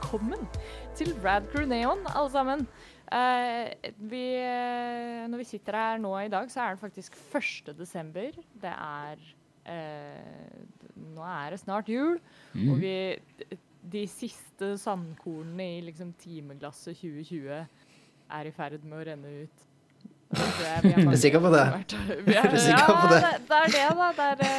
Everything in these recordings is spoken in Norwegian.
velkommen til Radcrew Neon, alle sammen. Uh, vi, uh, når vi sitter her nå i dag, så er det faktisk 1. desember. Det er uh, Nå er det snart jul, Mm. og vi De siste sandkornene i liksom timeglasset 2020 er i ferd med å renne ut. Jeg Er du sikker på det? Er du sikker på det? Ja, det, det er det, da. Det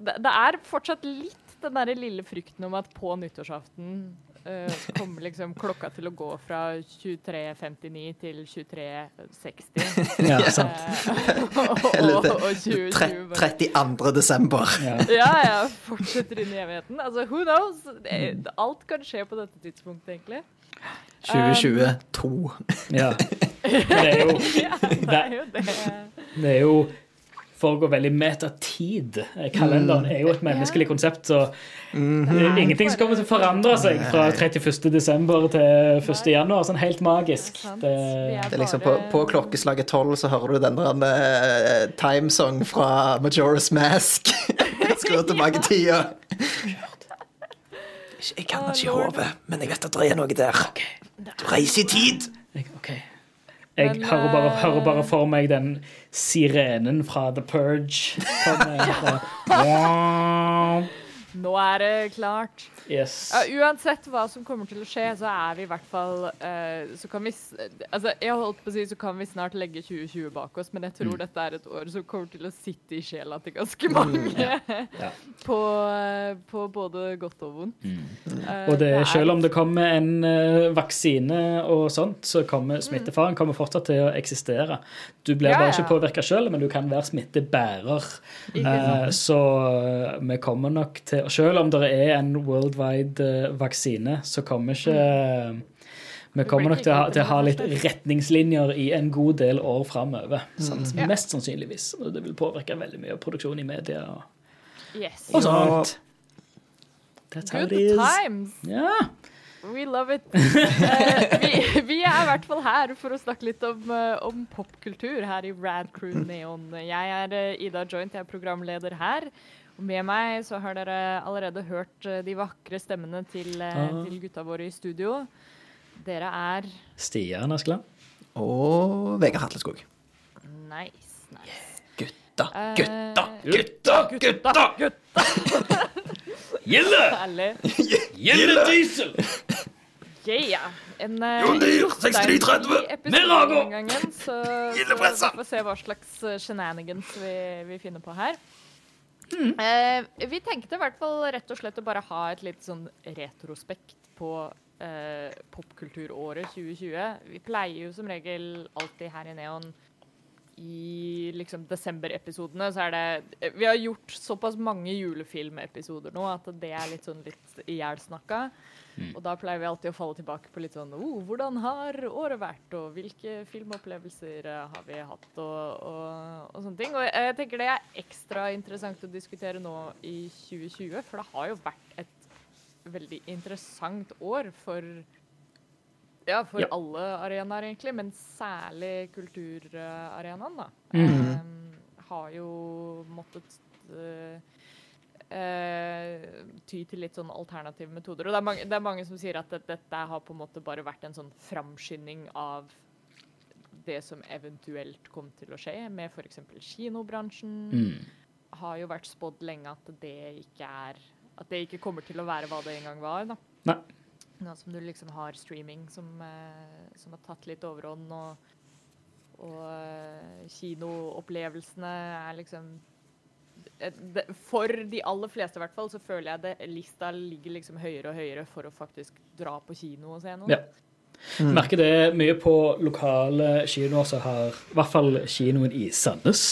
er, det er fortsatt litt den derre lille frykten om at på nyttårsaften uh, kommer liksom klokka til å gå fra 23.59 til 23.60. Ja, Eh, sant. og, Eller og, og 2020 Tre- 32. desember. Ja. ja, ja, fortsetter inn i evigheten. Altså, who knows? Alt kan skje på dette tidspunktet, egentlig. 2022. ja. Det er jo det, det er jo det. Det er jo foregår veldig metatid. Kalenderen er jo et menneskelig konsept, så mm. ingenting som kommer til å forandre seg fra 31. desember til 1. januar. Sånn helt magisk. Det, Vi Det er liksom på, på klokkeslaget tolv så hører du den der eh, timesong fra Majora's Mask. Skrur tilbake tida. Jeg kan ikke lord. hodet, men jeg vet at det er noe der. Du reiser i tid. jeg, ok. Jeg Men, hører, bare, eh, hører bare for meg den sirenen fra The Purge. Kommer. Nå er det klart. Yes. Ja, uansett hva som kommer til å skje, så er vi i hvert fall uh, Så kan vi Altså, jeg holdt på å si så kan vi snart legge 2020 bak oss, men jeg tror Mm. dette er et år som kommer til å sitte i sjela til ganske mange. Ja. på, eh, på både godt og vondt. Mm. Uh, Og det, er selv om det kommer en uh, vaksine og sånt, så kommer smittefaren kommer fortsatt til å eksistere. Du blir Ja, bare ja. ikke påvirka sjøl, men du kan være smittebærer. Så vi kommer nok til Selv om det er en worldwide eh, vaksine, så kommer ikke vi kommer nok til å, ha, til å ha litt retningslinjer i en god del år framover. Mm. Mest sannsynligvis. Og det vil påvirke veldig mye produksjon i media. og- Yes. Og sånt. That's how it is. times. Yeah. We love it. Uh, vi, vi er i hvert fall her for å snakke litt om, eh, om popkultur her i Rad Crew Neon. Jeg er eh, Ida Joint, jeg er programleder her. Og med meg så har dere allerede hørt eh, de vakre stemmene til, eh, Ah. til gutta våre i studio. Dere er Stian Askeland. Og Vegard Hatleskog. nice, nice. Gutta, Eh, gutta, gutta, gutta! Gutta! Gjelle! Gilde diesel! Yeah. En uh, 6930. Mirago! gangen, så, så vi får se hva slags shenanigans vi, vi finner på her. Hmm. Eh, vi tenkte i hvert fall rett og slett å bare ha et litt sånn retrospekt på eh, popkulturåret 2020. Vi pleier jo som regel alltid her i Neon i liksom desember-episodene så er det Vi har gjort såpass mange julefilmepisoder nå at det er litt sånn litt ihjelsnakka. Og da pleier vi alltid å falle tilbake på litt sånn oh, Hvordan har året vært, og hvilke filmopplevelser eh, har vi hatt, og, og, og sånne ting. Og jeg, jeg tenker det er ekstra interessant å diskutere nå i 2020, for det har jo vært et veldig interessant år for ja, for Ja. alle arenaer, egentlig, men særlig kulturarenaen, da. Mm -hmm. um, har jo måttet eh, eh, ty til litt sånn alternative metoder. Og det er mange, det er mange som sier at dette har på en måte bare vært en sånn framskynding av det som eventuelt kom til å skje med f.eks. kinobransjen. Mm. Har jo vært spådd lenge at det ikke er At det ikke kommer til å være hva det en gang var. da. Nei. Nå som du liksom har streaming som, eh, som har tatt litt overhånd, og, og eh, kinoopplevelsene er liksom For de aller fleste, i hvert fall, så føler jeg det lista ligger liksom høyere og høyere for å faktisk dra på kino og se noe. Ja. Merker det mye på lokale kinoer som har I hvert fall kinoen i Sandnes,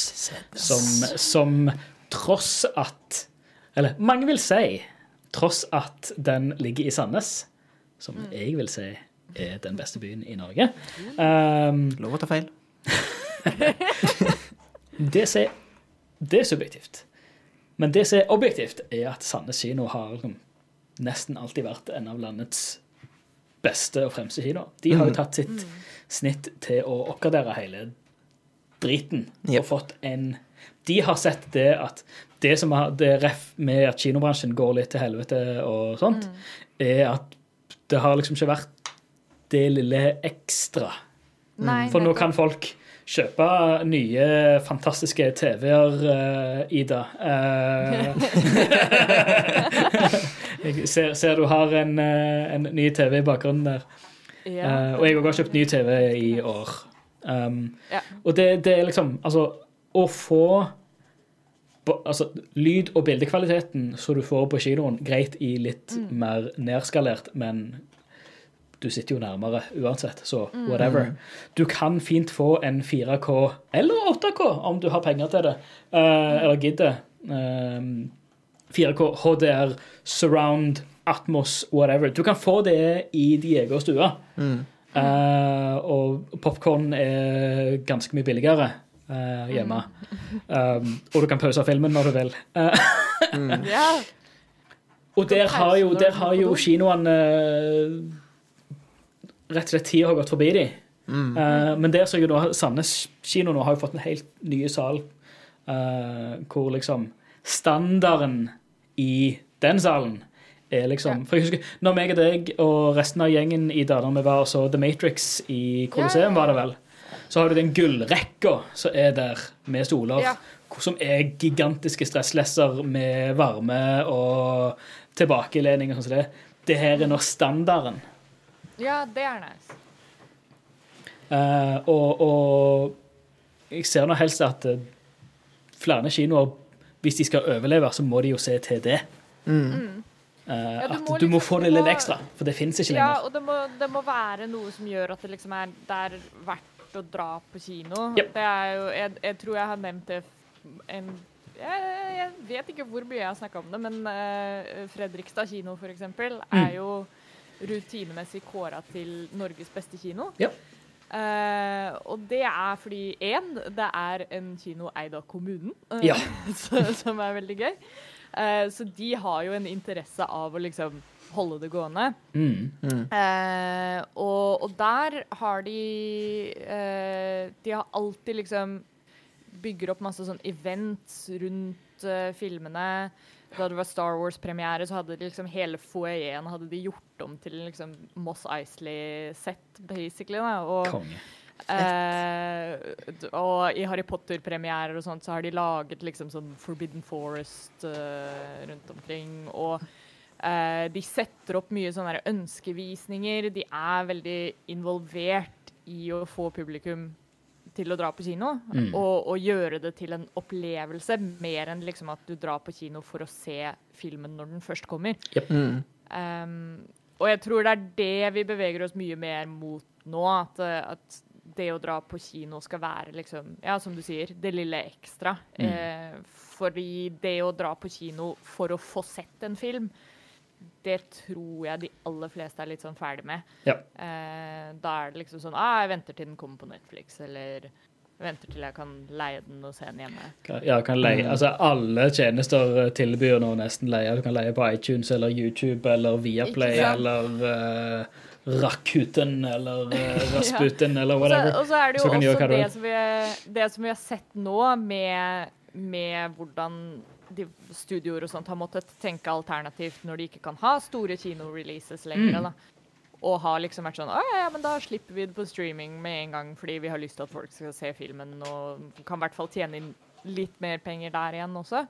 som, som tross at Eller mange vil si tross at den ligger i Sandnes, som jeg vil si er den beste byen i Norge. Um, Lov å ta feil. det, er, det er subjektivt. Men det som er objektivt, er at Sandnes kino har liksom nesten alltid vært en av landets beste og fremste kinoer. De har jo tatt sitt snitt til å oppgradere hele driten Yep. og fått en De har sett det at det som har, det ref med at kinobransjen går litt til helvete og sånt, er at det har liksom ikke vært det lille ekstra. Nei, For nå kan folk kjøpe nye, fantastiske TV-er, eh, Ida. Eh, jeg ser, ser du har en, eh, en ny TV i bakgrunnen der. Eh, og jeg har kjøpt ny TV i år. Um, Ja. Og det, det er liksom Altså, å få altså, lyd- og bildekvaliteten som du får på kinoen, greit i litt Mm. mer nedskalert, men du sitter jo nærmere uansett, så whatever. Du kan fint få en 4K eller 8K om du har penger til det, eh, eller gidder. Um, 4K, HDR, surround, Atmos, whatever. Du kan få det i din egen stue. Eh, og popkorn er ganske mye billigere uh, hjemme. Um, og du kan pause filmen når du vil. mm. yeah. og der har jo, der har jo kinoene Rett og slett tida har gått forbi dem. Eh, men der så jeg jo da Sandnes kino nå har jo fått en helt ny sal uh, hvor liksom standarden i den salen er liksom For jeg husker når meg og deg og resten av gjengen i Dardal vi var og så The Matrix i Colosseum, Ja, ja, ja. var det vel, så har du den gullrekka som er der med stoler, Ja. som er gigantiske stresslesser med varme og tilbakelening og sånn som det. Det her er nå standarden. Ja, det er nice. Uh, og, og jeg ser nå helst at uh, flere kinoer, hvis de skal overleve, så må de jo se til det. Mm. Uh, Ja, du at må du må liksom- få det litt ekstra, for det fins ikke Ja, lenger. og det må, det må være noe som gjør at det liksom er, det er verdt å dra på kino. Yep. Det er jo, jeg, jeg tror jeg har nevnt det en jeg, jeg vet ikke hvor mye jeg har snakka om det, men eh, Fredrikstad kino for eksempel er Mm. Rutinemessig kåra til Norges beste kino. Ja. Uh, og det er fordi én, det er en kino eid av kommunen, uh, Ja. så, som er veldig gøy. Uh, så de har jo en interesse av å liksom holde det gående. Mm. Eh, og, og der har de De har alltid liksom Bygger opp masse sånn events rundt filmene. Da det var Star Wars-premiere, så hadde de liksom hele foajeen gjort om til liksom Moss Isley-sett, basically. Da. Og, Konge. Eh, og i Harry Potter-premierer og sånt, så har de laget liksom sånn Forbidden Forest uh, rundt omkring. Og eh, de setter opp mye sånne ønskevisninger. De er veldig involvert i å få publikum til å dra på kino. Mm. Og, og gjøre det til en opplevelse, mer enn liksom at du drar på kino for å se filmen når den først kommer. Mm. Um, og jeg tror det er det vi beveger oss mye mer mot nå. At, at det å dra på kino skal være liksom, ja, som du sier, det lille ekstra. Eh, fordi det å dra på kino for å få sett en film, det tror jeg de aller fleste er litt sånn ferdig med. Ja. Eh, da er det liksom sånn ah, Jeg venter til den kommer på Netflix, eller venter til jeg kan leie den og se den hjemme. Ja, kan leie, altså Alle tjenester tilbyr nå nesten leie. Du kan leie på iTunes eller YouTube eller Viaplay eller uh, Rakuten eller uh, Rasputin eller Og så, whatever. og så er det jo også det som, vi, det som vi har sett nå, med, med hvordan de studioer og sånt har måttet tenke alternativt når de ikke kan ha store kinoreleases lenger. Mm. Og har liksom vært sånn Å ja, ja, men da slipper vi det på streaming med en gang, fordi vi har lyst til at folk skal se filmen, og kan i hvert fall tjene inn litt mer penger der igjen også.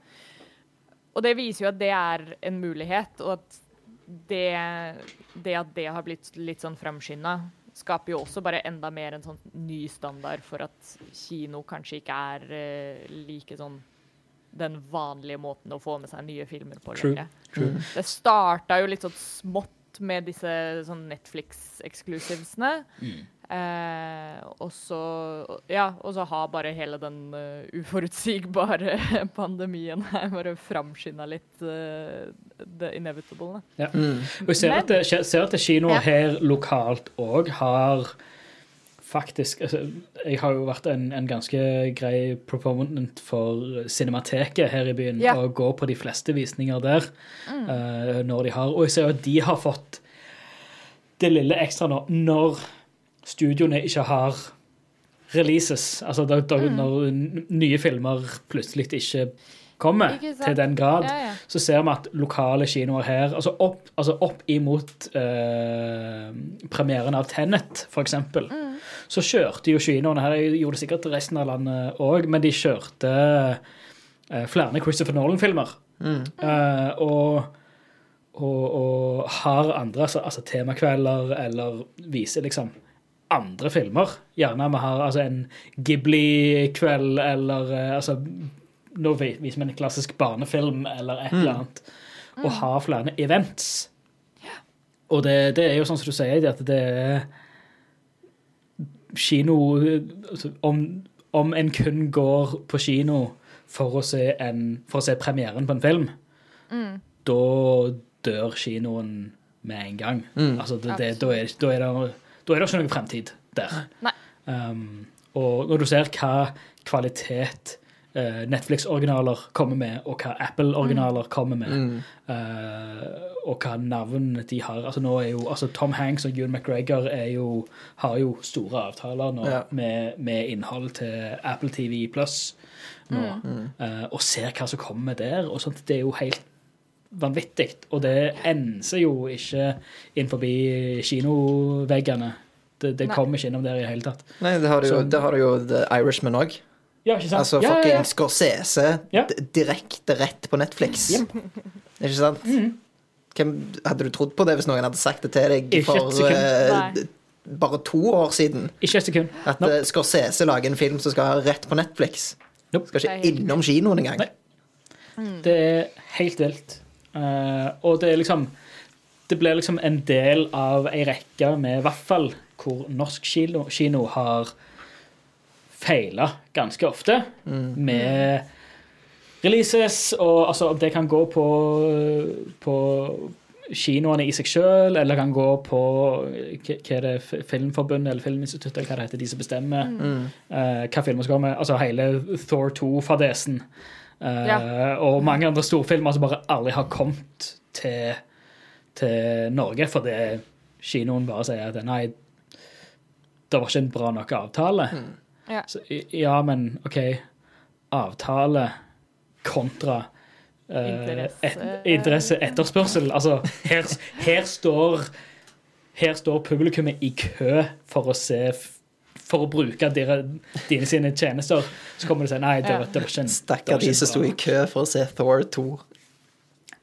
Og det viser jo at det er en mulighet, og at det, det at det har blitt litt sånn framskynda, skaper jo også bare enda mer en sånn ny standard for at kino kanskje ikke er uh, like sånn den vanlige måten å få med seg nye filmer på True. True. Det starta jo litt sånn smått med disse sånn Netflix-exclusivesene. Eh, og så ja, og så har bare hele den uh, uforutsigbare pandemien her bare framskynda litt uh, the inevitable. Da. Ja. Og jeg ser at, det, ser at kinoer Ja. her lokalt òg har faktisk altså, Jeg har jo vært en, en ganske grei proponent for Cinemateket her i byen, Ja. og går på de fleste visninger der eh, når de har Og jeg ser at de har fått det lille ekstra nå når studioene ikke har releases. Altså da, da, når nye filmer plutselig ikke kommer, til den grad, Ja, ja. så ser vi at lokale kinoer her Altså opp, altså opp imot eh, premieren av Tenet, for eksempel, Mm. Så kjørte jo kinoene her Jeg gjorde det sikkert resten av landet òg, men de kjørte eh, flere Christopher Nolan-filmer. Eh, og, og, og har andre altså, altså temakvelder eller viser liksom andre filmer. Gjerne vi har altså, en Ghibli-kveld eller eh, altså, Nå vi- viser vi en klassisk barnefilm eller et eller annet. Og har flere events. Og det, det er jo sånn som du sier, at det er kino altså, om, om en kun går på kino for å se, en, for å se premieren på en film, da dør kinoen med en gang. Altså, det, det, da, er, da, er det, da er det ikke noen fremtid der. Um, og når du ser hva kvalitet Netflix-originaler kommer med, og hva Apple-originaler kommer med, eh, og hva navn de har altså nå er jo, altså Tom Hanks og Ewan McGregor jo, har jo store avtaler nå Ja. med, med innhold til Apple TV Plus nå, eh, og ser hva som kommer der. og sånt. Det er jo helt vanvittig. Og det enser jo ikke inn forbi kinoveggene. Det, det kommer ikke innom der i det hele tatt. Nei, det har jo, Så- det har jo The Irishman òg. Ja, ikke sant? Altså ja, ja, fucking ja. Scorsese Ja. d- direkte rett på Netflix. Ikke sant? Mm. Hvem, hadde du trodd på det hvis noen hadde sagt det til deg Ikke for d- bare to år siden? Ikke et sekund. At Nope. eh, Scorsese lager en film som skal rett på Netflix. Nope. Skal ikke innom kinoen engang. Nei. Det er helt vilt. Uh, og det er liksom Det blir liksom en del av ei rekke med i hvert fall hvor norsk kino, kino har feila ganske ofte med releases, og altså det kan gå på, på kinoene i seg sjøl, eller kan gå på hva er det, Filmforbundet eller Filminstituttet, eller hva det heter, de som bestemmer eh, hva filmer som kommer. Altså hele Thor 2-fadesen. Uh, Ja. Og mange andre storfilmer som bare aldri har kommet til, til Norge, fordi kinoen bare sier at nei, det var ikke en bra nok avtale. Ja. Så, ja, men OK, avtale kontra uh, Interesse. et, interesse, etterspørsel. Altså, her, her står her står publikummet i kø for å se for å bruke dine, dine sine tjenester. Så kommer du og sier nei, det, var- det var ikke Stakkar de som sto i kø for å se Thor 2.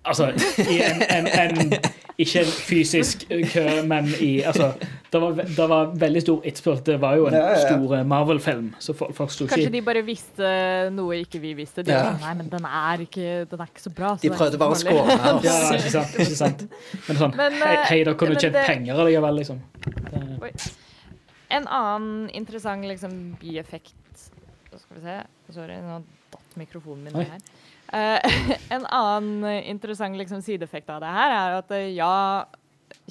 Altså, i en, en, en Ikke en fysisk kø, men i Altså, det var, det var veldig stor etterspørsel. Det var jo en Ja, ja, ja. stor eh, Marvel-film, så folk, folk sto Kanskje ikke de bare visste noe ikke vi visste. De Ja. sånn, Nei, men den er ikke, den er ikke så bra. så De prøvde bare å skåre farlig." skåne oss. Ja, ikke sant. Ikke sant. Men sånn Men, Hei, eh, hei da kan du men det- penger allikevel, liksom. Det- Oi. En annen interessant liksom, bieffekt Nå Skal vi se. Sorry, nå datt mikrofonen min Oi. ned her. Eh, en annen eh, interessant liksom, sideeffekt av det her er at eh, ja,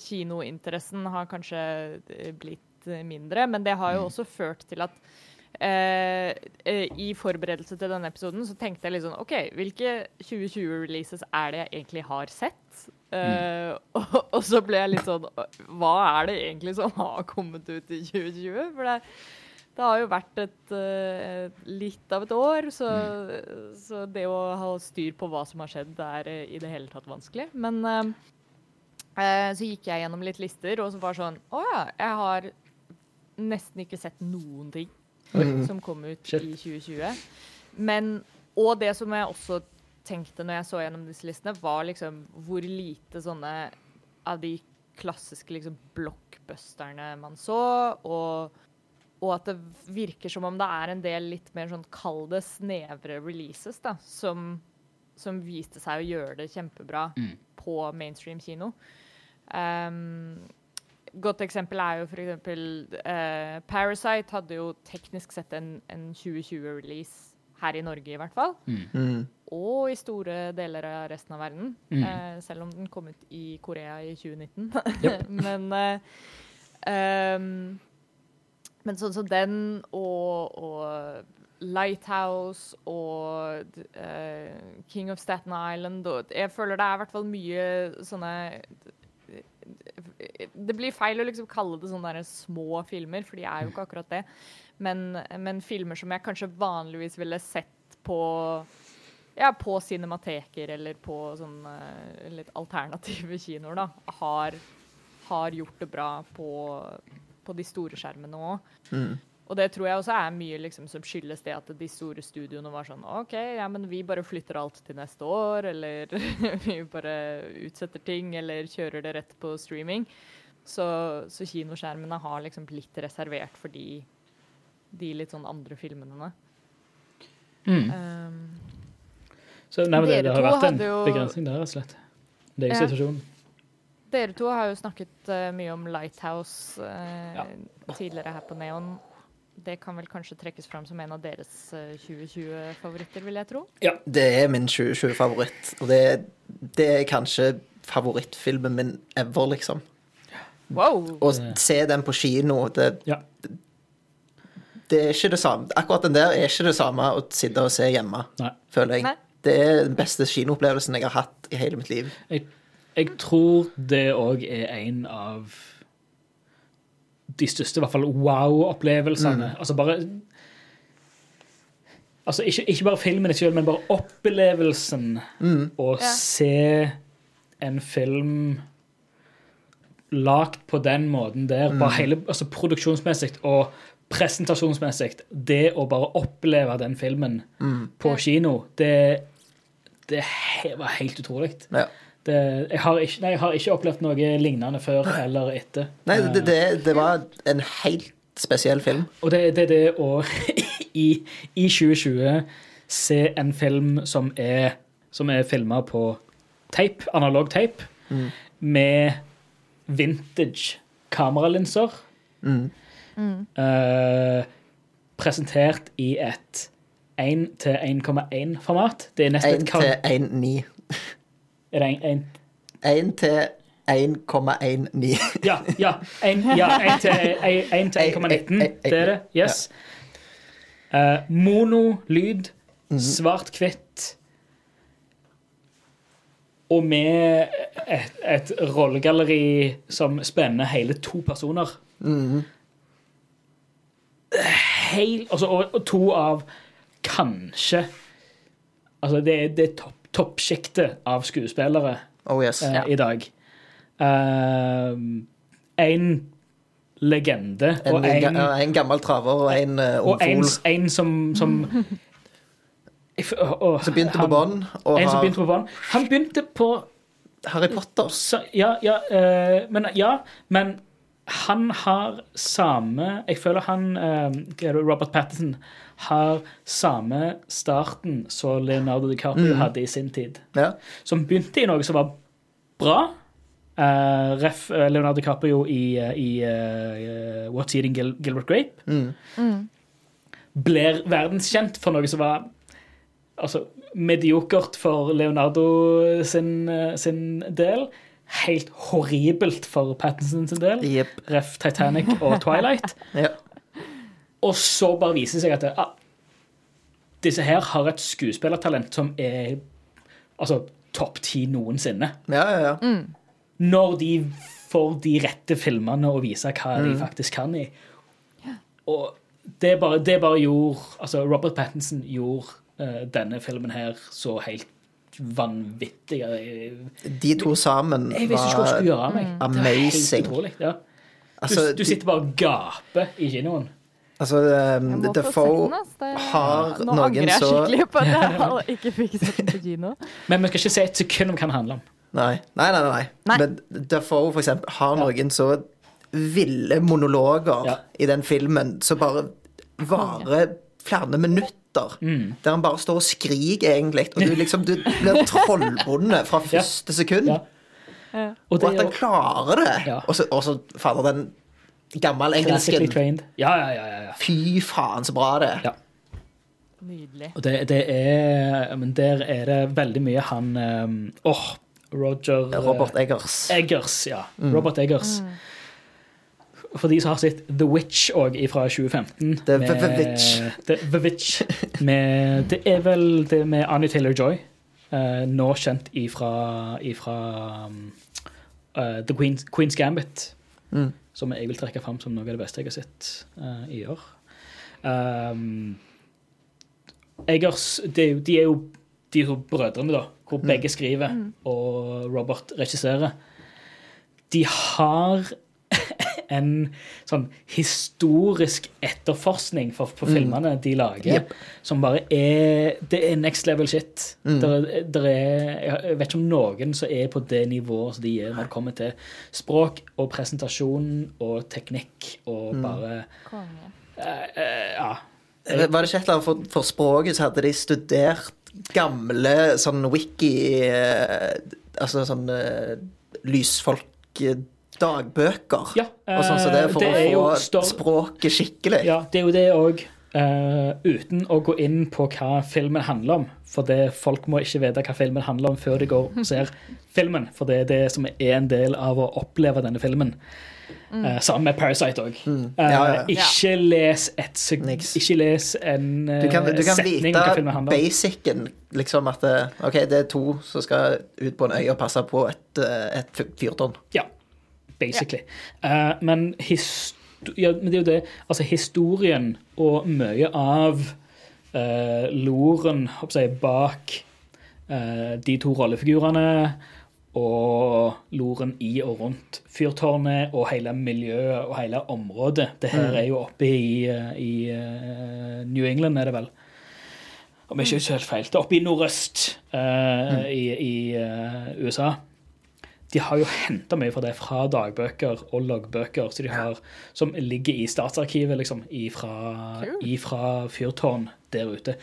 kinointeressen har kanskje blitt mindre, men det har jo også ført til at Uh, uh, I forberedelse til denne episoden så tenkte jeg litt sånn OK, hvilke 2020-releases er det jeg egentlig har sett? Eh, og, og så ble jeg litt sånn Hva er det egentlig som har kommet ut i 2020? For det, det har jo vært et uh, litt av et år, så, så det å ha styr på hva som har skjedd, er uh, i det hele tatt vanskelig. Men uh, eh, så gikk jeg gjennom litt lister, og så var sånn Å ja, jeg har nesten ikke sett noen ting som kom ut Shit. i 2020. Men, og det som jeg også tenkte når jeg så gjennom disse listene, var liksom hvor lite sånne av de klassiske liksom blockbusterne man så, og, og at det virker som om det er en del litt mer sånn kall det snevre releases, da, som, som viste seg å gjøre det kjempebra på mainstream kino. Um, godt eksempel er jo for eksempel eh, Parasite hadde jo teknisk sett en, en 2020-release her i Norge, i hvert fall. Mm. Og i store deler av resten av verden. Mm. Uh, selv om den kom ut i Korea i 2019. men uh, ehm, Men sånn som den og, og Lighthouse og uh, King of Staten Island og Jeg føler det er i hvert fall mye sånne det blir feil å liksom kalle det sånne små filmer, for de er jo ikke akkurat det. Men, men filmer som jeg kanskje vanligvis ville sett på ja, på cinemateker eller på sånne litt alternative kinoer, da, har, har gjort det bra på, på de store skjermene òg. Mm. Og det tror jeg også er mye liksom, som skyldes det at de store studioene var sånn OK, ja, men vi bare flytter alt til neste år, eller vi bare utsetter ting, eller kjører det rett på streaming. Så, så kinoskjermene har liksom blitt reservert for de, de litt sånn andre filmene. Mm. Um, Så nei, men det, det har vært en jo- begrensning der, rett og slett. Det er jo Ja. situasjonen. Dere to har jo snakket uh, mye om Lighthouse uh, Ja. tidligere her på Neon. Det kan vel kanskje trekkes fram som en av deres eh, 2020-favoritter, vil jeg tro. Ja, Det er min 2020-favoritt. Og det, det er kanskje favorittfilmen min ever, liksom. Wow! Å se den på kino, det, Ja. det er ikke det samme. Akkurat den der er ikke det samme å sitte og se hjemme, Nei. føler jeg. Nei. Det er den beste kinoopplevelsen jeg har hatt i hele mitt liv. Jeg, jeg tror det òg er en av de største, i hvert fall wow-opplevelsene. Altså bare Altså ikke, ikke bare filmen i seg selv, men bare opplevelsen å Ja. se en film lagd på den måten der, bare hele, altså produksjonsmessig og presentasjonsmessig, det å bare oppleve den filmen på kino, det, det var helt utrolig. Ja. Det, jeg, har ikke, nei, jeg har ikke opplevd noe lignende før eller etter. Nei, det, det, det var en helt spesiell film. Og det det er det å i, i 2020 se en film som er, som er filma på tape, analog tape, med vintage kameralinser. Mm. uh, presentert i et 1 til 1,1-format. Det er nesten 1 et kar- til 1,9. Er det en, en 1 til 1,19. Ja, ja. 1 ja, til, en, en til 1,19. Det er det. Yes. Uh, mono, lyd, svart-hvitt. Og med et, et rollegalleri som spenner hele to personer. Heil, altså, og, og to av kanskje Altså, det, det er topp, toppsjiktet av skuespillere Oh yes. uh, i dag. en legende En, og en, ga- en gammel traver og en uh, og en, som, som og, som begynte på han- bånn, og En som begynte på bånn. Han begynte på Harry Potter. så, ja, ja, eh, men, ja, men han har samme Jeg føler han Robert Pattinson har samme starten som Leonardo DiCaprio hadde i sin tid. Ja. Som begynte i noe som var bra. Uh, ref eh, Leonardo DiCaprio i, eh, i uh, What's Eating Gil Gilbert Grape. Mm. Blir verdenskjent for noe som var altså, mediokert for Leonardo sin, sin del. Helt horribelt for Pattinson sin del. Yep. Ref Titanic og Twilight. Ja. Og så bare viser det seg at det, ah, disse her har et skuespillertalent som er altså, topp ti noensinne. ja, ja, ja. Når de får de rette filmene å vise hva Mm. de faktisk kan i. Og det bare, det bare gjorde Altså, Robert Pattinson gjorde uh, denne filmen her så helt vanvittig. De to sammen jeg jeg. Det var amazing. Helt utrolig. Ja. Du, Altså, du sitter bare og gaper i kinoen. Altså um, få Defoe har ja. Det- har Nå angrer jeg skikkelig på at jeg ikke fikk sett den på kino. Men vi skal ikke si et sekund om hva den handler om. Nei, nei, nei. nei. Nei. Men Defoe, for eksempel, har noen så ville monologer Ja. i den filmen som bare varer flere minutter. Mm. Der han bare står og skriker, egentlig. Og du liksom du blir trollbonde fra første sekund. Ja. Og Og at han klarer det. Ja. Og så, og så fader, den gammel classically engelsken. trained. Ja, ja, ja. ja, ja. Fy faen, så bra det er. Ja. Nydelig. Og det, det er Men der er det veldig mye han um, Åh, Roger eh, Robert Eggers. Eggers. Ja. Robert Eggers. For de som har sett The Witch òg fra 2015. The med- The Witch. The, The Witch. Med, det er vel det med Annie Taylor-Joy. uh, nå kjent ifra, ifra um, uh, The Queen's, Queen's Gambit. Mm. Som jeg vil trekke fram som noe av det beste jeg har sett uh, i år. Um, Eggers det, er De er jo de to brødrene, da, hvor begge skriver og Robert regisserer, de har en sånn historisk etterforskning for, for filmene de lager, yep. som bare er Det er next level shit. Der, der er, jeg vet ikke om noen som er på det nivået som de er når det kommer til språk og presentasjon og teknikk og bare mm. uh, uh, Ja. Var det ikke et eller annet for, for språket, så hadde de studert gamle sånn wiki eh, Altså sånn eh, lysfolk-dagbøker. Ja, og sånn som det, for det å få språket skikkelig. Ja, det er jo det òg. uten å gå inn på hva filmen handler om. For det, folk må ikke vite hva filmen handler om før de går og ser filmen. For det er det som er en del av å oppleve denne filmen. Eh, sammen med Parasite òg. Mm. Ja, ja. ikke les et Ikke les en eh, Du kan, du kan setning hva vite filmen handler om. basicen, liksom at eh, OK, det er to som skal ut på en øy og passe på et, eh, et fyrtårn. Ja, basically. Eh, men, histo ja, men det er jo det Altså, historien og mye av uh, loren jeg, bak uh, de to rollefigurene og loren i og rundt fyrtårnet og hele miljøet og hele området. Det her er jo oppe i, eh, i New England, er det vel? Om jeg ikke husker helt feil. Det er oppe i nordøst eh, i, i uh, USA de har jo henta mye fra det fra dagbøker og loggbøker så de har, som ligger i statsarkivet, liksom, ifra, ifra fyrtårn der ute.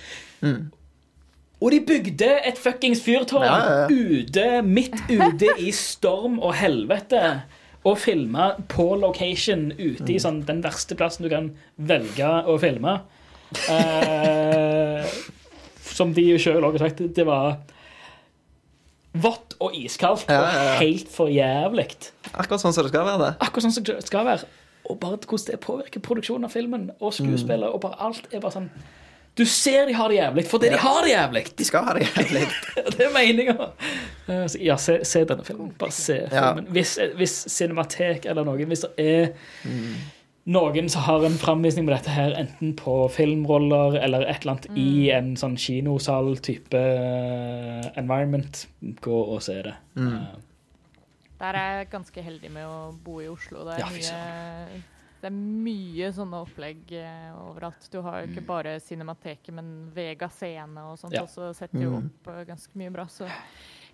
Og de bygde et fuckings fyrtårn Ja, ja, ja. ute, midt ute i storm og helvete. Og filma på location ute Mm. i sånn, den verste plassen du kan velge å filme. Eh, som de jo òg har sagt, det var vått og iskaldt Ja, ja, ja. og helt for jævlig. Akkurat sånn som det skal være. det. Akkurat sånn som det skal være. Og bare hvordan det påvirker produksjonen av filmen og skuespillet. Og bare alt er bare sånn Du ser de har det jævlig fordi Ja. de har det jævlig! De skal ha det jævlig. Det er meninga. Ja, se, se denne filmen. Bare se Ja. filmen. Hvis, hvis Cinematek eller noen Hvis det er noen som har en framvisning med dette her, enten på filmroller eller et eller annet i en sånn kinosal-type eh, environment, gå og se det. Eh, Der er jeg ganske heldig med å bo i Oslo. Det er, Ja, mye, det er mye sånne opplegg eh, overalt. Du har jo ikke bare Cinemateket, men Vega Scene og sånt Ja. også setter jo Mm. opp ganske mye bra. Så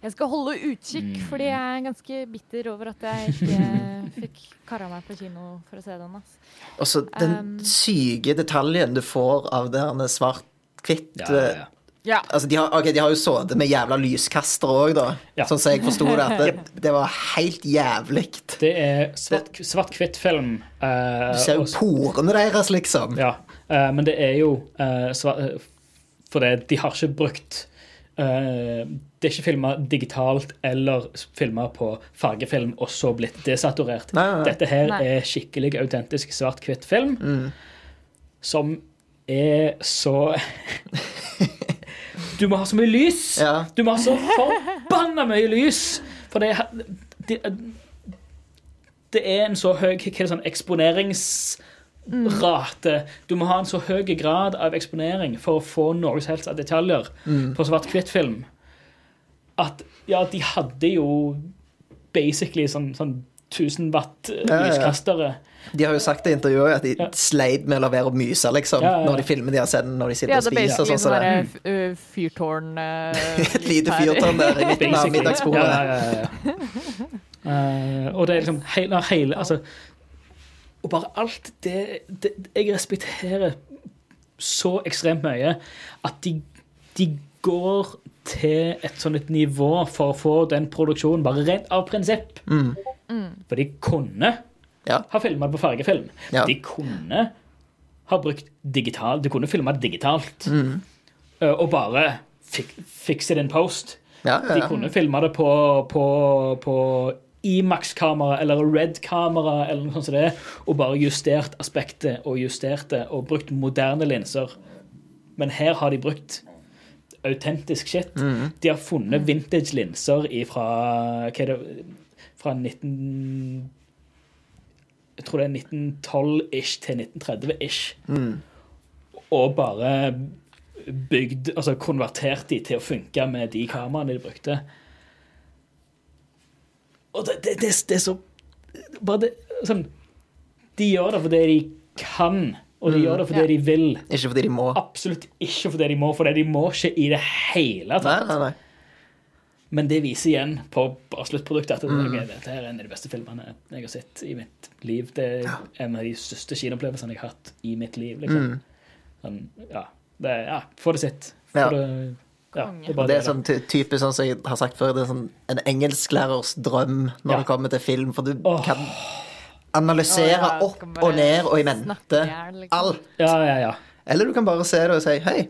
jeg skal holde utkikk, fordi jeg er ganske bitter over at jeg ikke fikk kara meg på kino for å se den. Altså. Og så den Um. syke detaljen du får av det her svart-hvitt ja, ja, ja. Ja. Altså, de har, ok, de har jo sittet med jævla lyskastere òg, da. Ja. Sånn som jeg forsto det. At det, det var helt jævlig. Det er svart- svart-hvitt-film. Uh, Du ser jo porene deres, liksom. Ja, uh, men det er jo uh, svart, eh, For det, de har ikke brukt eh, Det er ikke filma digitalt eller filma på fargefilm og så blitt desaturert. Nei, nei, nei. Dette her Nei. er skikkelig autentisk svart-hvitt film Mm. som er så Du må ha så mye lys! Ja. Du må ha så forbanna mye lys! For det, det, det er en så høy hva sånn. Du må ha en så høy grad av eksponering for å få noe som helst av detaljer på svart-hvitt-film. At ja, de hadde jo basically sånn, sånn 1000 watt lyskastere. Ja, ja, ja. De har jo sagt i intervjuet at de Ja. sleit med å la være å myse, liksom, Ja, ja, ja. når de filmer de har sett, når de sitter Ja, og er spiser. og Sånn som sånn f- ø, fyrtårn eh, Et lite fyrtårn der i midten av middagsbordet. Ja, ja, ja, ja. Eh, og det er liksom hele, hele altså, Og bare alt det, det Jeg respekterer så ekstremt mye at de, de går til et sånn et nivå for å få den produksjonen, bare rent av prinsipp. Mm. For de kunne Ja. ha filma på fargefilm. Ja. De kunne ha brukt digital De kunne filma digitalt Mm. eh, og bare fik, fikse det in post. Ja, ja, De kunne filma det på, på, på Imax-kamera eller Red-kamera eller noe sånt som det, og bare justert aspektet og justert det og brukt moderne linser. Men her har de brukt autentisk shit. Mm. De har funnet vintage linser fra hva er det, fra 19... Jeg tror det er 1912-ish til 1930-ish. Mm. Og bare bygd, altså konvertert de til å funke med de kameraene de brukte. Og det, det, det, det er så Bare det sånn De gjør det fordi de kan, og de Mm. gjør det fordi Ja. de vil. Ikke fordi de må. Absolutt ikke fordi de må, for de må ikke i det hele tatt. nei, nei. Men det viser igjen på bare sluttproduktet at det, Mm. dette er en av de beste filmene jeg har sett i mitt liv. Det er en av de største kinoopplevelsene jeg har hatt i mitt liv. liksom. Mm. Sånn, ja, det, ja, få det sitt. Få Ja. det, ja, det er Det er sånn ty- typisk sånn som jeg har sagt før, det er sånn en engelsklærers drøm når Ja. det kommer til film, for du oh. kan analysere oh, ja, opp og ned og i mente liksom. alt. Ja, ja, ja. Eller du kan bare se det og si hei.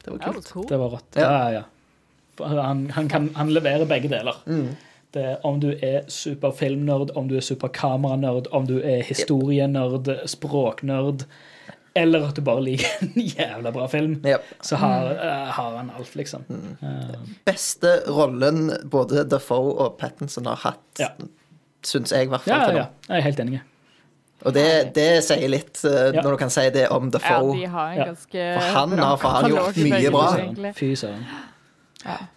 Det var kult. cool. Det var rått. Ja. Ja, ja. Han, han, kan, han leverer begge deler. Mm. Det om du er superfilmnerd, om du er superkameranerd, om du er historienerd, språknerd, eller at du bare liker en jævla bra film, Yep. så har, uh, har han alt, liksom. Mm. Uh, Beste rollen både Defoe og Pattinson har hatt, Ja. syns jeg i hvert fall. ja, ja, nå. jeg er helt enig. Og det, det sier litt uh, Ja. når du kan si det om Ja, Defoe. de har en Ja. ganske For han har faen gjort mye bra. Fy søren. egentlig.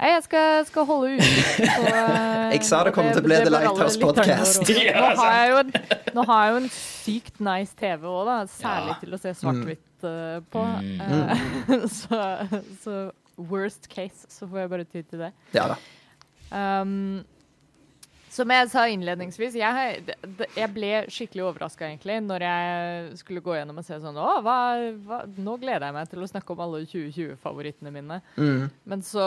Nei, jeg skal, skal holde ut. på, eh, Jeg sa det kom til å bli The Lighthouse Podcast. Nå har jeg jo en, nå har jeg jo en sykt nice TV òg, da. Særlig Ja. til å se svart-hvitt uh, på. Mm. Eh, så, så worst case, så får jeg bare ty til det. Ja da. Um, som jeg sa innledningsvis, jeg, jeg ble skikkelig overraska egentlig når jeg skulle gå gjennom og se sånn Å, hva, hva, nå gleder jeg meg til å snakke om alle 2020-favorittene mine. Mm. Men så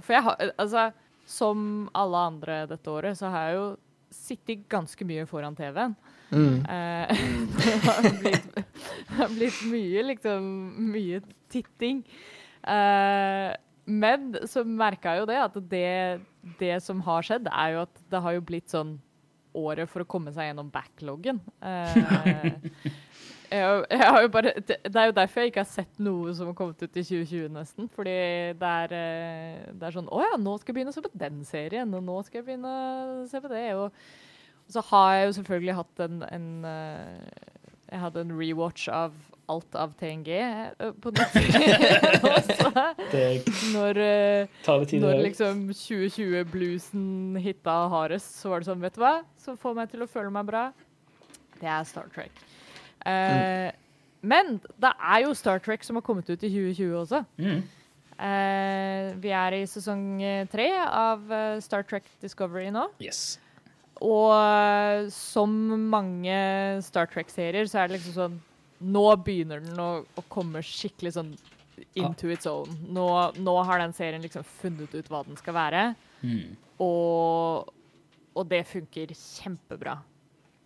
For jeg har Altså, som alle andre dette året, så har jeg jo sittet ganske mye foran TV-en. Mm. Eh, det har blitt, det har blitt mye, liksom Mye titting. Eh, men så merka jeg jo det at det, det som har skjedd, er jo at det har jo blitt sånn året for å komme seg gjennom backloggen. Uh, jeg, jeg bare, det, det er jo derfor jeg ikke har sett noe som har kommet ut i 2020, nesten. Fordi det er, eh, det er sånn Å ja, nå skal jeg begynne å se på den serien, og nå skal jeg begynne å se på det. Og, og så har jeg jo selvfølgelig hatt en, en eh, Jeg hadde en rewatch av alt av TNG eh, på norsk. også. Når, eh, når liksom 2020-bluesen hitta hardest, så var det sånn, vet du hva, som får meg til å føle meg bra, det er Star Trek. Eh, Men det er jo Star Trek som har kommet ut i 2020 også. Mm. Uh, vi er i sesong tre av Star Trek Discovery nå. Yes. Og som mange Star Trek-serier, så er det liksom sånn Nå begynner den å, å komme skikkelig sånn into its own. Nå, nå har den serien liksom funnet ut hva den skal være, Mm. og, og det funker kjempebra.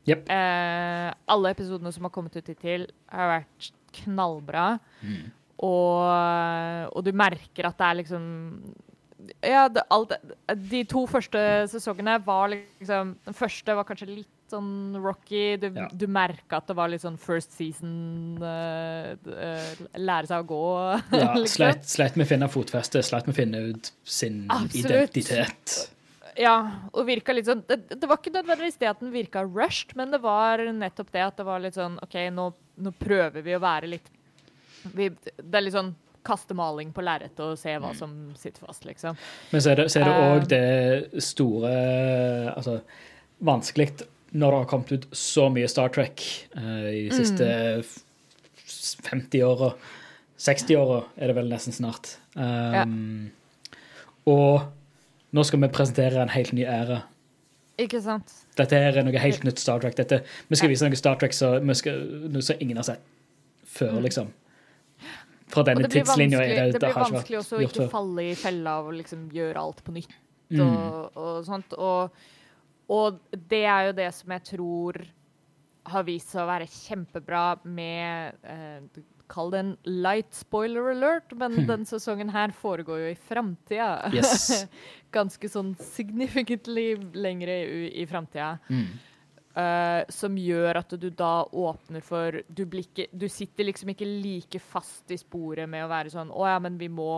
Yep. Eh, alle episodene som har kommet ut hittil, har vært knallbra. Mm. Og, og du merker at det er liksom Ja, det, alt, de to første sesongene var liksom Den første var kanskje litt sånn rocky. Du, Ja. du merka at det var litt sånn first season uh, eh, Lære seg å gå, Ja, liksom. sleit, sleit med å finne fotfeste, sleit med å finne ut sin Absolutt. identitet. Ja, og virka litt sånn det, det var ikke nødvendigvis det at den virka rushed, men det var nettopp det at det var litt sånn OK, nå, nå prøver vi å være litt vi, Det er litt sånn kaste maling på lerretet og se hva som sitter fast, liksom. Men så er det, er det Eh. det store Altså, vanskelig når det har kommet ut så mye Star Trek uh, i de siste mm. 50 åra. 60 åra er det vel nesten snart. Um, Og nå skal vi presentere en helt ny ære. Ikke sant? Dette er noe helt nytt Star Trek. Dette, vi skal vise noe Star Trek vi skal- noe som ingen har sett før, liksom. Fra denne tidslinja det, det det blir har vanskelig også å ikke falle i fella å liksom gjøre alt på nytt Mm. og, og sånt. Og, og det er jo det som jeg tror har vist seg å være kjempebra med eh, Kall det en light spoiler alert, men den sesongen her foregår jo i framtida. Yes. Ganske sånn significantly lengre i, i framtida. Mm. Uh, som gjør at du da åpner for du, blir ikke, du sitter liksom ikke like fast i sporet med å være sånn Å ja, men vi må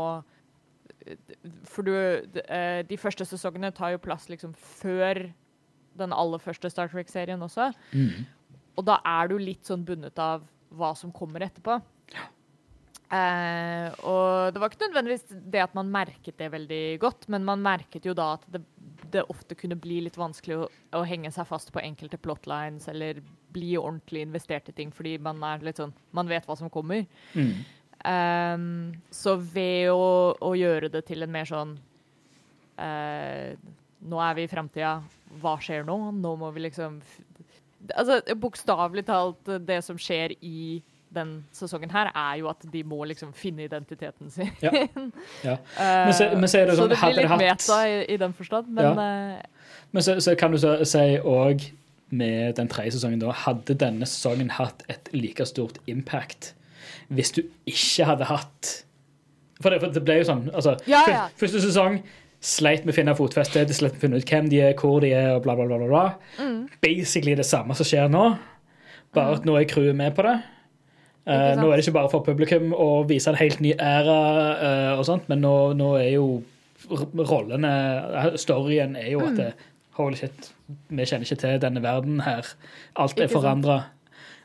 For du eh, De første sesongene tar jo plass liksom før den aller første Star Trek-serien også. Mm. Og da er du litt sånn bundet av hva som kommer etterpå. Eh, og det var ikke nødvendigvis det at man merket det veldig godt, men man merket jo da at det, det ofte kunne bli litt vanskelig å, å, henge seg fast på enkelte plotlines eller bli ordentlig investert i ting, fordi man er litt sånn Man vet hva som kommer. Mm. Eh, så ved å, å, gjøre det til en mer sånn uh, Nå er vi i framtida. Hva skjer nå? Nå må vi liksom Altså bokstavelig talt, det som skjer i den sesongen her, er jo at de må liksom finne identiteten sin. Ja. ja. Men, så, men så, det sånn, så det blir litt hatt... meta i, i, den forstand, men ja. uh... Men så, så, kan du si òg med den tredje sesongen da, hadde denne sesongen hatt et like stort impact hvis du ikke hadde hatt For det, for det ble jo sånn altså, ja. Første sesong sleit med å finne fotfeste, de sleit med å finne ut hvem de er, hvor de er, og bla, bla, bla. bla. Mm. Basically det samme som skjer nå, bare mm. at nå er crewet med på det. Uh, nå er det ikke bare for publikum å vise en helt ny æra, uh, og sånt, men nå, nå, er jo rollene Storyen er jo at mm. Holy shit, vi kjenner ikke til denne verden her. Alt er forandra.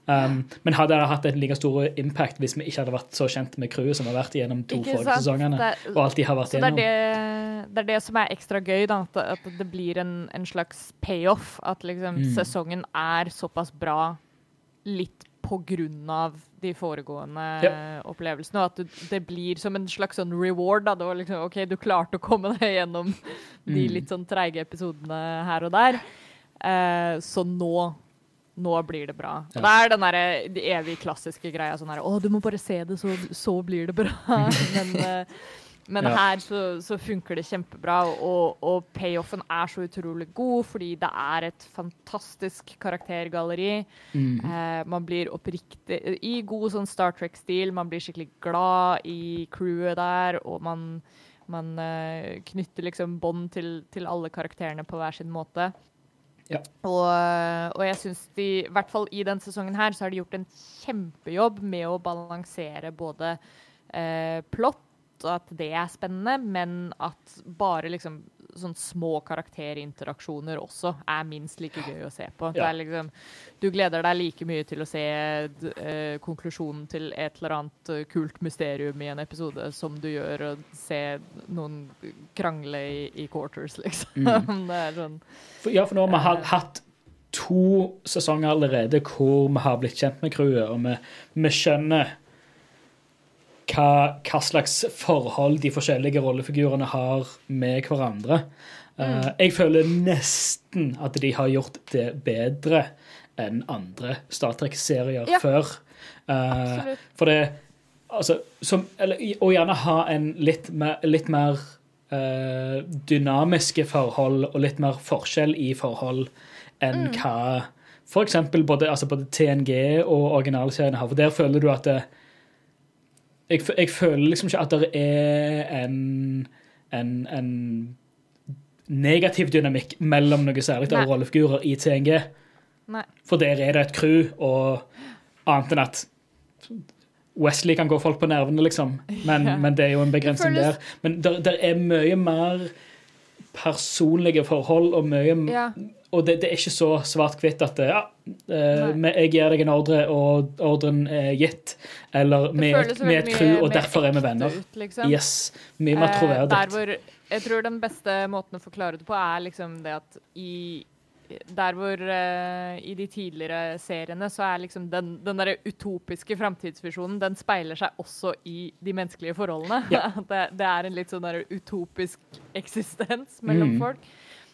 Um, men hadde det hatt en like stor impact hvis vi ikke hadde vært så kjent med crewet som har vært gjennom to forrige sesongene? Og alt de har vært gjennom. Det er det, det er det, som er ekstra gøy, da, at, at det blir en, en slags payoff. At liksom mm. sesongen er såpass bra litt på grunn av de foregående ja. opplevelsene. Og at det blir som en slags sånn reward. Da. Liksom, OK, du klarte å komme deg gjennom mm. de litt sånn treige episodene her og der. Uh, så nå nå blir det bra. Ja. Det er den der, de evig klassiske greia sånn her Å, du må bare se det, så, så blir det bra. Men uh, men ja. her så, så, funker det kjempebra, og, og, payoffen er så utrolig god fordi det er et fantastisk karaktergalleri. Mm. Eh, man blir oppriktig I god sånn Star Trek-stil. Man blir skikkelig glad i crewet der, og man, man eh, knytter liksom bånd til, til, alle karakterene på hver sin måte. Ja. Og, og, jeg syns de, i hvert fall i denne sesongen her, så har de gjort en kjempejobb med å balansere både eh, plott at det er spennende, men at bare liksom sånn små karakterinteraksjoner også er minst like gøy å se på. Ja. Liksom, du gleder deg like mye til å se eh, konklusjonen til et eller annet uh, kult mysterium i en episode som du gjør å se noen krangle i, i quarters, liksom. Mm. det sånn for, Ja, for nå har vi uh, hatt to sesonger allerede hvor vi har blitt kjent med crewet, og vi, vi skjønner hva, hva, slags forhold de forskjellige rollefigurene har med hverandre. Uh, jeg føler nesten at de har gjort det bedre enn andre Star Trek-serier ja. før. Uh, for det altså, som, eller, Og gjerne ha en litt mer, litt mer uh, dynamiske forhold og litt mer forskjell i forhold enn mm. hva f.eks. Både, altså både TNG og originalseriene har. For der føler du at det, jeg, jeg, føler liksom ikke at det er en, en, en negativ dynamikk mellom noe særlig av rollefigurer i TNG. Nei. For der er det et crew, og annet enn at Wesley kan gå folk på nervene, liksom. Men, ja. men det er jo en begrensning føles... der. Men det er mye mer personlige forhold og mye ja. Og det, det, er ikke så svart-hvitt at ja, eh, jeg gir deg en ordre, og ordren er gitt. Eller vi er crew, og derfor er vi venner. Ut, liksom. Yes, Mye mer eh. Jeg tror den beste måten å forklare det på, er liksom det at i der hvor uh, i de tidligere seriene så er liksom den, den der utopiske framtidsvisjonen den speiler seg også i de menneskelige forholdene. Ja. det, det, er en litt sånn der utopisk eksistens mellom mm. folk.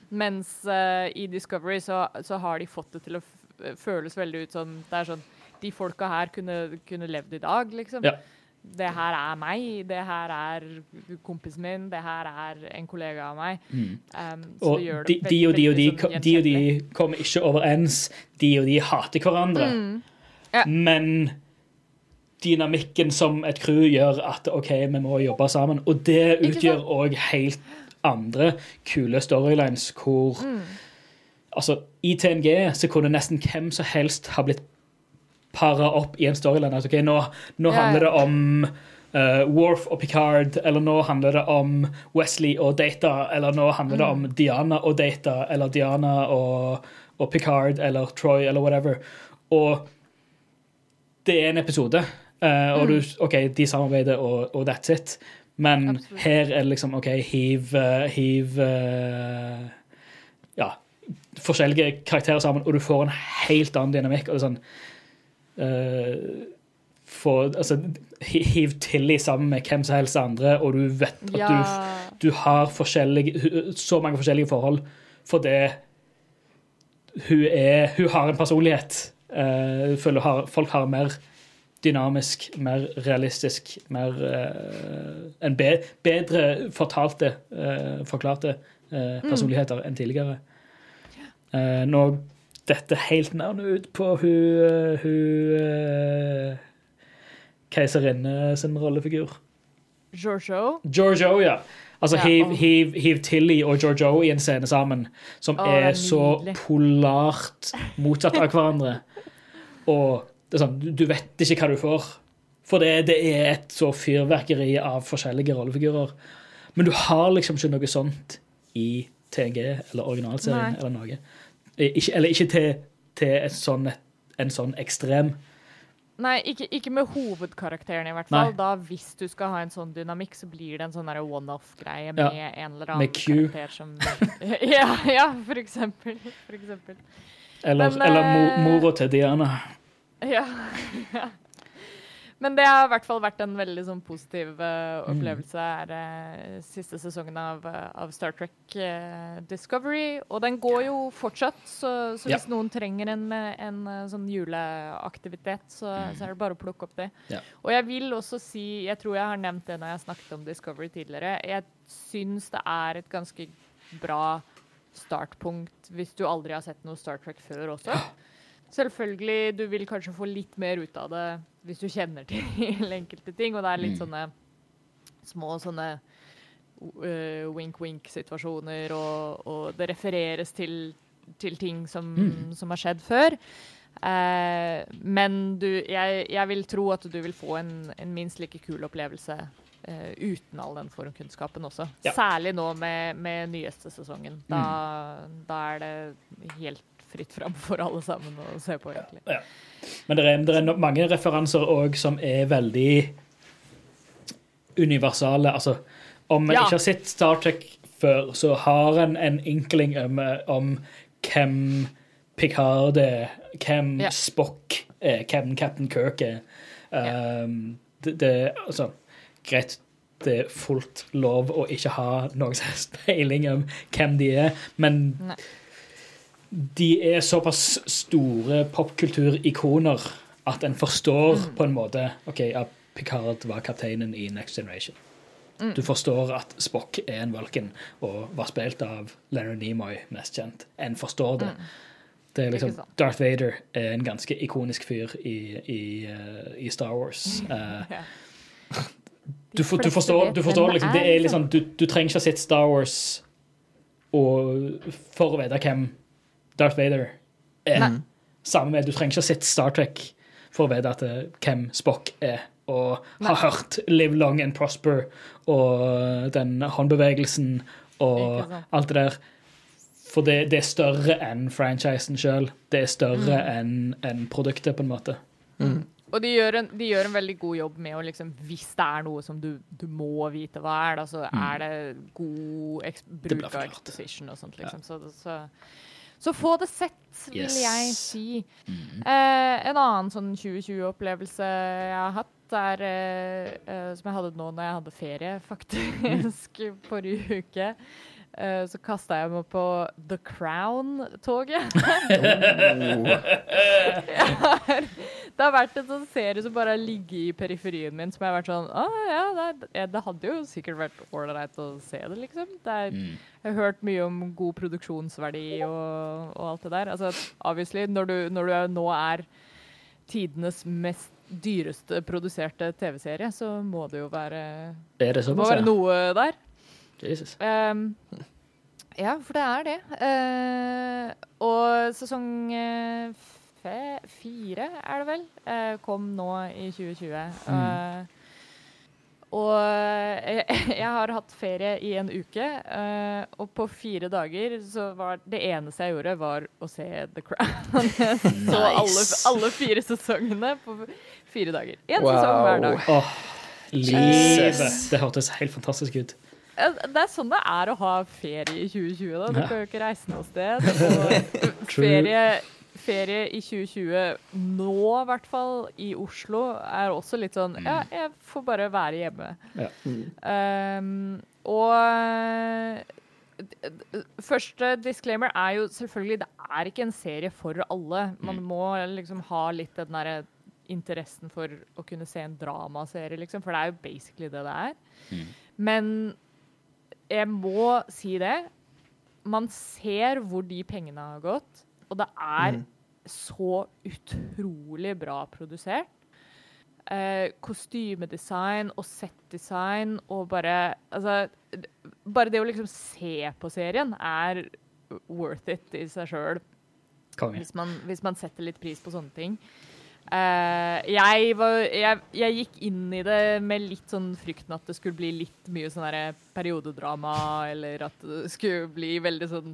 Mens uh, i Discovery så, så, har de fått det til å føles veldig ut som det er sånn De folka her kunne, kunne levd i dag, liksom. Ja. Det her er meg, det her er kompisen min, det her er en kollega av meg. Mm. Um, og de, de, og de og de, sånn de og de kommer ikke overens. De og de hater hverandre. Mm. Ja. Men dynamikken som et crew gjør at OK, vi må jobbe sammen. Og det utgjør òg helt andre kule storylines hvor mm. Altså, I TNG så kunne nesten hvem som helst ha blitt para opp i en storyline. Altså, okay, nå, nå handler det om uh, Worf og Picard, eller nå handler det om Wesley og Data, eller nå handler mm. det om Diana og Data, eller Diana og, og Picard, eller Troy, eller whatever. Og det er en episode. uh, og du, OK, de samarbeider, og, og that's it. Men Absolutt. her er det liksom OK, hiv, uh, hiv uh, Ja, forskjellige karakterer sammen, og du får en helt annen dynamikk. og det er sånn få, altså, hi- Hiv Tilly sammen med hvem som helst andre, og du vet at Ja. du, du har så mange forskjellige forhold fordi hun, er, hun har en personlighet. Uh, føler har, folk har mer dynamisk, mer realistisk, mer uh, En be, bedre fortalte, uh, forklarte eh, personligheter enn tidligere. Eh, nå dette helt navnet ut på hun, eh, hun eh, keiserinne sin rollefigur. Giorgio. Giorgio, ja. Altså Ja, hiv, hiv, hiv Tilly og Giorgio i en scene sammen, som Å, er så polart motsatt av hverandre. Og det er sånn, du, du vet ikke hva du får. For det, det er et så fyrverkeri av forskjellige rollefigurer. Men du har liksom ikke noe sånt i TNG eller originalserien Nei. eller noe. Eh, Ikke, eller ikke til, til sånn, en sånn ekstrem. Nei, ikke, ikke med hovedkarakteren i hvert fall. Nei. Da Hvis du skal ha en sånn dynamikk, så blir det en sånn one-off-greie med en eller annen karakter som ja, ja, for eksempel. For eksempel. Eller, Men, eller eh, mora til Diana. Ja. ja. Men det har i hvert fall vært en veldig sånn positiv Mm. opplevelse. er uh, siste sesongen av, eh, av Star Trek uh, Discovery. Og den går jo fortsatt, så, så Ja. hvis noen trenger en, en sånn juleaktivitet, så, så er det bare å plukke opp det. Ja. Og jeg vil også si, jeg tror jeg har nevnt det når jeg snakket om Discovery tidligere, jeg syns det er et ganske bra startpunkt hvis du aldri har sett noe Star Trek før også. Selvfølgelig, du vil kanskje få litt mer ut av det hvis du kjenner til enkelte ting, og det er litt sånne små sånne uh, wink-wink-situasjoner, og, og det refereres til, til ting som, som har skjedd før. Uh, men du, jeg, jeg vil tro at du vil få en, en minst like kul opplevelse uh, uten all den formkunnskapen også. Ja. Særlig nå med, med nyeste sesongen. Da, da er det helt fritt fram for alle sammen å se på, egentlig. Ja. Men det er, det er mange referanser òg som er veldig universale. Altså, om man Ja. ikke har sett Star Trek før, så har en en inkling om, om hvem Picard er, hvem Ja. Spock er, hvem Captain Kirk er. Um, det, det Altså, greit, det er fullt lov å ikke ha noen som helst peiling om hvem de er, men Nei. De er såpass store popkulturikoner at en forstår på en måte OK, at Picard var kapteinen i Next Generation. Du forstår at Spock er en valken og var spilt av Leonard Nimoy, mest kjent. En forstår det. Det er liksom, Darth Vader er en ganske ikonisk fyr i, i, eh, i Star Wars. Uh, du, for, du forstår, du forstår liksom, det er liksom. liksom du, du trenger ikke ha sett Star Wars og, for å vite hvem Darth Vader er. Nei. Samme med, Du trenger ikke ha sett Star Trek for å vite at, eh, hvem Spock er, og har hørt Live Long and Prosper og den håndbevegelsen og alt det der. For det, det er større enn franchisen sjøl. Det er større Mm. enn en produktet, på en måte. Og de gjør, en, de gjør en veldig god jobb med å liksom Hvis det er noe som du, du må vite hva er, da, så er det god bruk av exposition og sånt, liksom. Så, så, så få det sett, vil Yes. jeg si. Eh, en annen sånn 2020-opplevelse jeg har hatt, er eh, eh, som jeg hadde nå når jeg hadde ferie, faktisk, forrige uke. Eh, så kasta jeg meg på The Crown-toget. Det har vært en sånn serie som bare har ligget i periferien min, som jeg har vært sånn Å ja, det, er- det hadde jo sikkert vært ålreit å se det, liksom. Det er, Jeg har hørt mye om god produksjonsverdi og, og alt det der. Altså, obviously, når du, når du er, nå er tidenes mest dyreste produserte TV-serie, så må det jo være det Det må være noe der. Jesus. Um, ja, for det er det. Uh, og sesong eh, fe, fire, er det vel, uh, kom nå i 2020. Eh, Og jeg, jeg har hatt ferie i en uke, eh, og på fire dager så var det eneste jeg gjorde, var å se The Crown. Jeg så alle, alle fire sesongene på fire dager. Én Wow. sesong hver dag. Oh. Jesus. Det hørtes helt fantastisk ut. Eh, Det er sånn det er å ha ferie i 2020. da. Du kan jo ikke reise noe sted. Ferie, ferie i 2020 nå, i hvert fall, i Oslo, er også litt sånn Ja, jeg får bare være hjemme. Ja. Um, og d- første disclaimer er jo selvfølgelig det er ikke en serie for alle. Man må liksom ha litt den derre interessen for å kunne se en dramaserie, liksom, for det er jo basically det det er. Men jeg må si det. Man ser hvor de pengene har gått, og det er så utrolig bra produsert. Eh, kostymedesign og settdesign og bare Altså, bare det å liksom se på serien er worth it i seg sjøl, hvis, hvis man setter litt pris på sånne ting. Eh, jeg, var, jeg, jeg gikk inn i det med litt sånn frykten at det skulle bli litt mye sånn periodedrama, eller at det skulle bli veldig sånn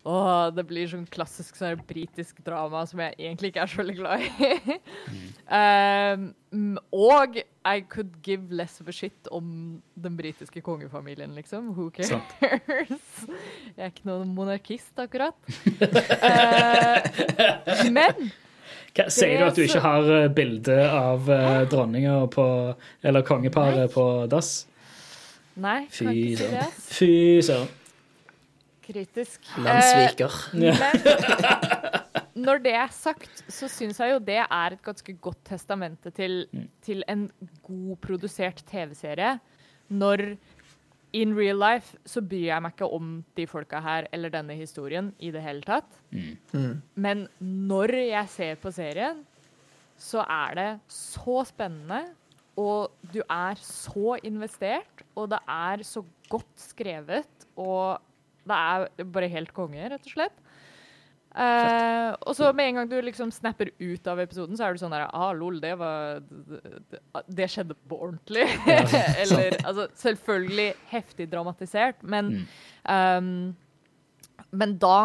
Åh, det blir sånn klassisk sånn britisk drama som jeg egentlig ikke er så veldig glad i. uh, og I could give less of a shit om den britiske kongefamilien, liksom. Who cares? Sånn. Jeg er ikke noen monarkist, akkurat. Uh, men sier du at du ikke har eh, bilde av uh, dronninga på Eller kongeparet på dass? Nei, Fy kan ikke si det. søren. Fy søren. Kritisk. Landssviker. Ja. Men når det er sagt, så syns jeg jo det er et ganske godt testamente til, Mm. til en god produsert TV-serie. Når in real life så bryr jeg meg ikke om de folka her eller denne historien i det hele tatt. Mm. Men når jeg ser på serien, så er det så spennende, og du er så investert, og det er så godt skrevet, og det er bare helt konge, rett og slett. Eh, og så med en gang du liksom snapper ut av episoden, så er du sånn der Ah, lol, det var Det, det, skjedde på ordentlig. Eller altså Selvfølgelig heftig dramatisert, men um, Men da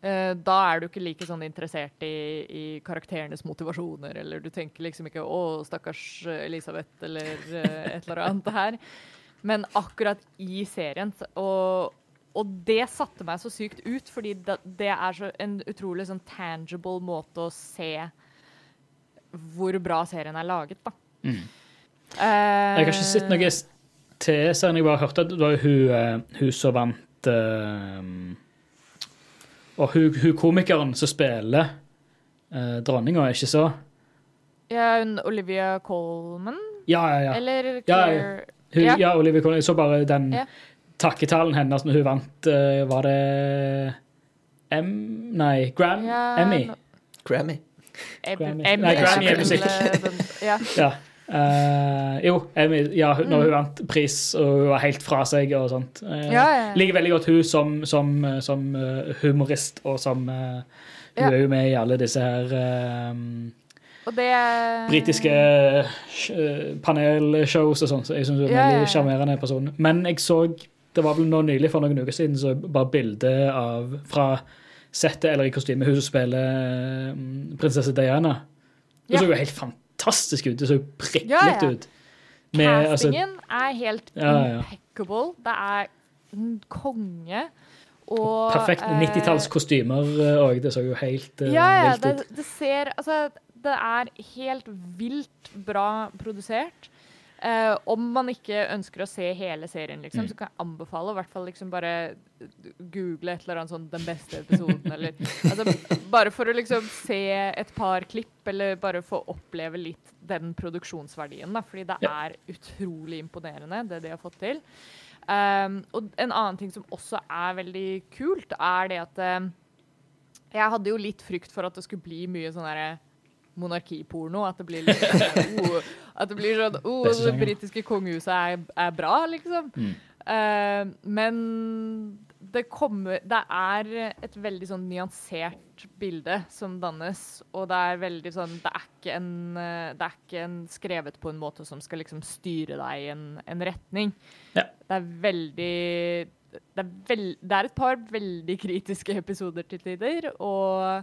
eh, da er du ikke like sånn interessert i, i karakterenes motivasjoner, eller du tenker liksom ikke 'Å, stakkars Elisabeth', eller eh, et eller annet her. Men akkurat i serien og, og det satte meg så sykt ut, fordi det, det er så en utrolig sånn tangible måte å se hvor bra serien er laget, da. Mm. Uh, Jeg har ikke sett noe til serien. Jeg bare hørte at det var hun, eh, hun som vant uh, Og hun, hun komikeren som spiller uh, dronninga, ikke så? Ja, hun Olivia Colman, Ja, ja, ja. eller Ja, Claire Hun, Ja. ja. Olivia Colman. Jeg så bare den Ja. Takketalen hennes når hun vant eh, Var det M... Nei, Gram? Ja, Emmy? Grammy. Grammy. Emmy Nei, Grammy er musikk. Ja. Ja. Uh, jo, Emmy, ja, hun- når hun vant pris og hun var helt fra seg og sånt. Uh, Ja, ja. Liker veldig godt hun som, som, som humorist, og som uh, Hun Ja. er jo med i alle disse her Og det britiske eh, panelshows og sånn, så jeg syns hun er en veldig sjarmerende person. Men jeg så Det var vel nå nylig, for noen uker siden, så bare bilde av fra settet eller i kostymet hun spiller eh, prinsesse Diana. Det Ja. så jo helt fantastisk ut. Det så jo prikkelig Ja, ja. ut. Med, altså, Castingen er helt Ja, impeccable. Det er en konge. Og perfekt eh, 90-talls kostymer òg. Det så jo helt eh, Ja, ja. vilt Det, ut. det ser Altså, det er helt vilt bra produsert. Eh, om man ikke ønsker å se hele serien, liksom, Mm. så kan jeg anbefale i hvert fall liksom bare google et eller annet sånn 'den beste episoden', eller altså, Bare for å liksom se et par klipp, eller bare få oppleve litt den produksjonsverdien, da, fordi det Ja. er utrolig imponerende, det de har fått til. Um, og en annen ting som også er veldig kult, er det at um, jeg hadde jo litt frykt for at det skulle bli mye sånn derre monarkiporno. At det blir litt sånn, oh, At det blir sånn oh, Det britiske kongehuset er, er bra, liksom. Mm. Uh, men det kommer Det er et veldig sånn nyansert bilde som dannes, og det er veldig sånn Det er ikke en, eh, det er ikke en skrevet på en måte som skal liksom styre deg i en, en retning. Ja. Det er veldig det er, veld, det er et par veldig kritiske episoder til tider, og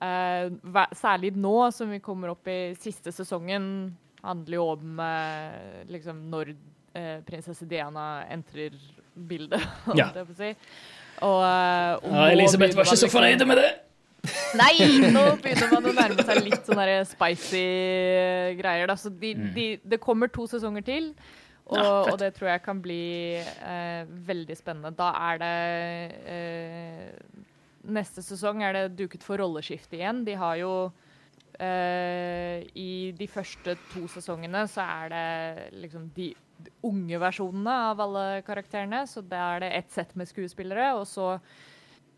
særlig nå som vi kommer opp i siste sesongen, handler jo om eh, liksom når eh, prinsesse Diana entrer bildet, Ja. si. Og, eh, og Ja, Elisabeth var ikke så liksom- fornøyd med det. Nei, nå begynner man å nærme seg litt sånne spicy greier. Da. Så de, de, det kommer to sesonger til, og, Mm. Ja, og det tror jeg kan bli eh, veldig spennende. Da er det eh, Neste sesong er det duket for rolleskifte igjen. De har jo eh, I de første to sesongene så er det liksom de de unge versjonene av alle karakterene. Så da er det ett sett med skuespillere, og så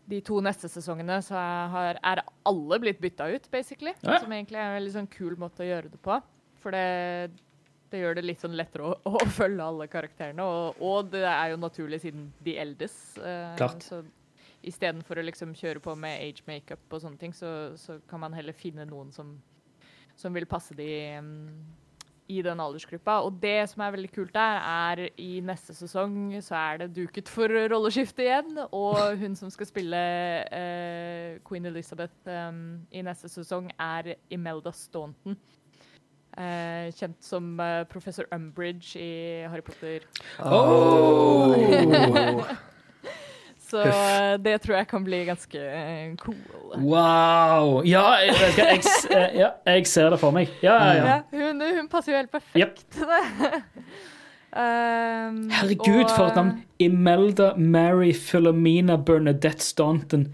de to neste sesongene så er, har, er alle blitt bytta ut, basically. Ja. Som egentlig er en veldig sånn kul måte å gjøre det på. For det, det gjør det litt sånn lettere å, å følge alle karakterene. Og, og det er jo naturlig siden de eldes. eh, Klart. Så istedenfor å liksom kjøre på med age makeup og sånne ting, så, så kan man heller finne noen som, som vil passe de um, i den aldersgruppa. Og det som er veldig kult der, er i neste sesong så er det duket for rolleskifte igjen. Og hun som skal spille uh, Queen Elizabeth um, i neste sesong, er Imelda Staunton. Uh, kjent som uh, professor Umbridge i Harry Potter. Oh. Så eh, det tror jeg kan bli ganske eh, cool. Wow! Ja, jeg, jeg, jeg, eh, ja, jeg ser det for meg. Ja, ja, ja. Ja, hun, hun passer jo helt perfekt til det. Um, Herregud, og- for et navn. Imelda Mary Philomena Bernadette Staunton,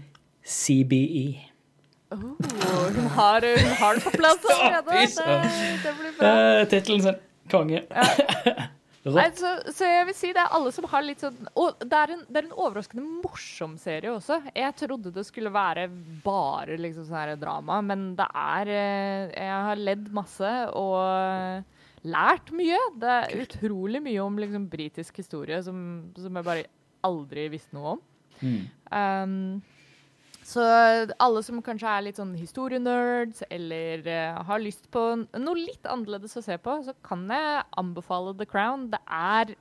CBE. Oh, hun, har, hun har det på plass allerede. Det, det blir bra. Uh, Tittelen sin. Konge. Nei, så, så jeg vil si det er alle som har litt sånn Og det er en, det er en overraskende morsom serie også. Jeg trodde det skulle være bare liksom sånn her drama, men det er eh, Jeg har ledd masse og lært mye. Det er utrolig mye om liksom britisk historie som, som jeg bare aldri visste noe om. Mm. Um, så alle som kanskje er litt sånn historienerds, eller uh, har lyst på noe litt annerledes å se på, så kan jeg anbefale The Crown. Det er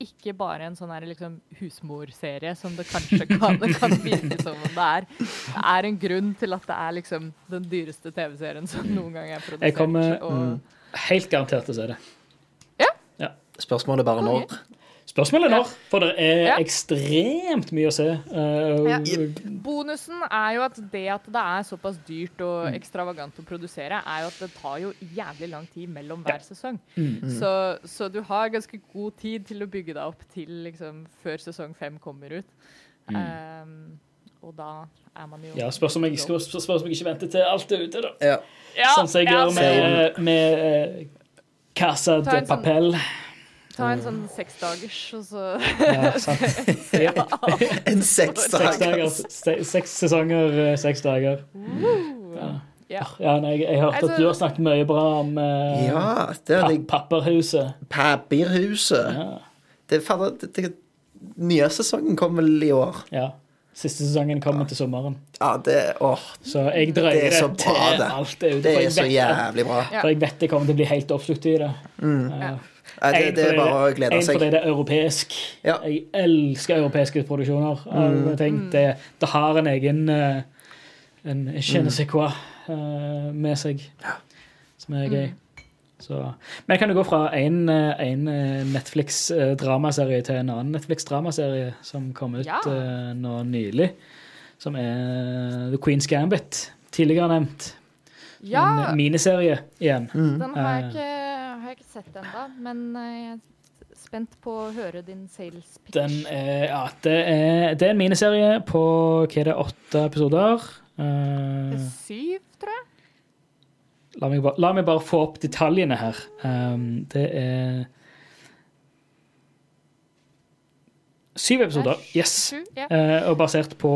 ikke bare en sånn her liksom husmorserie som det kanskje kan, kan virke som om det er. Det er en grunn til at det er liksom den dyreste TV-serien som noen gang er produsert. Jeg kommer og, mm, helt garantert til å se det. Ja. Spørsmålet er bare når. når. Spørsmålet er når, for det er Ja. ekstremt mye å se. Uh, Ja. Bonusen er jo at det at det er såpass dyrt og Mm. ekstravagant å produsere, er jo at det tar jo jævlig lang tid mellom hver sesong. Mm. Så, så du har ganske god tid til å bygge deg opp til liksom før sesong fem kommer ut. Um, og da er man jo Mm. Ja, spørs om jeg, skal, spørs om jeg ikke venter til alt er ute, da. Ja. Ja, sånn som jeg ja, gjør med, med eh, Casa de Papel. sånn- Papel. Ta en sånn seksdagers, og så Ja, sant. Ja. En Seks seksdager. dager, se- seks sesonger, eh, seks dager. ja. Ja, nei, jeg, jeg hørte Altså- at du har snakket mye bra om eh, Ja, det er pa Papperhuset. Papirhuset. Ja, Det er fader, det, det, nye sesongen kommer vel i år. ja. Siste sesongen kommer til sommeren. Ja, det Åh, Så jeg drøyer Det er så bra, til det. alt er ute. det er så jævlig bra. Ja. For jeg vet jeg kommer til å bli helt oppslukt i det. Mm. Eh, Nei, det, det er bare å glede en seg. fordi det er europeisk. Ja. Jeg elsker europeiske produksjoner. Mm. ting. Det, det har en egen uh, en je Mm. ne sais quoi eh, med seg, som er gøy. Mm. Så, men kan du gå fra en, eh, en eh, Netflix-dramaserie til en annen Netflix-dramaserie som kom ut Ja. uh, nå nylig, som er The Queen's Gambit. Tidligere nevnt. ja, En miniserie igjen. Mm. den har jeg Eh. ikke, har jeg ikke sett ennå, men eh, jeg er spent på å høre din sales pitch. Den er, ja, det er, det er en miniserie på hva er det, åtte episoder. Uh, Syv, tror jeg. la, meg bare, la meg bare få opp detaljene her. Um, det er syv episoder. Yes. Eh, og basert på,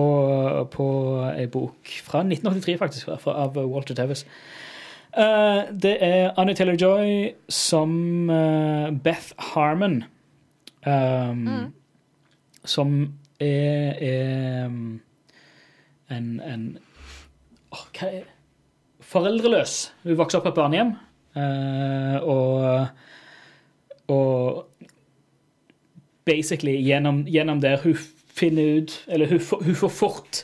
på ei bok fra 1983, faktisk, av Walter Tevis. Eh, det er Annie Taylor-Joy som uh, Beth Harmon. Um, Mm. Som er, er um, en, en oh, Hva er Foreldreløs. Hun vokser opp på et barnehjem, uh, og og basically gjennom, gjennom der hun finner ut Eller hun, hun får fort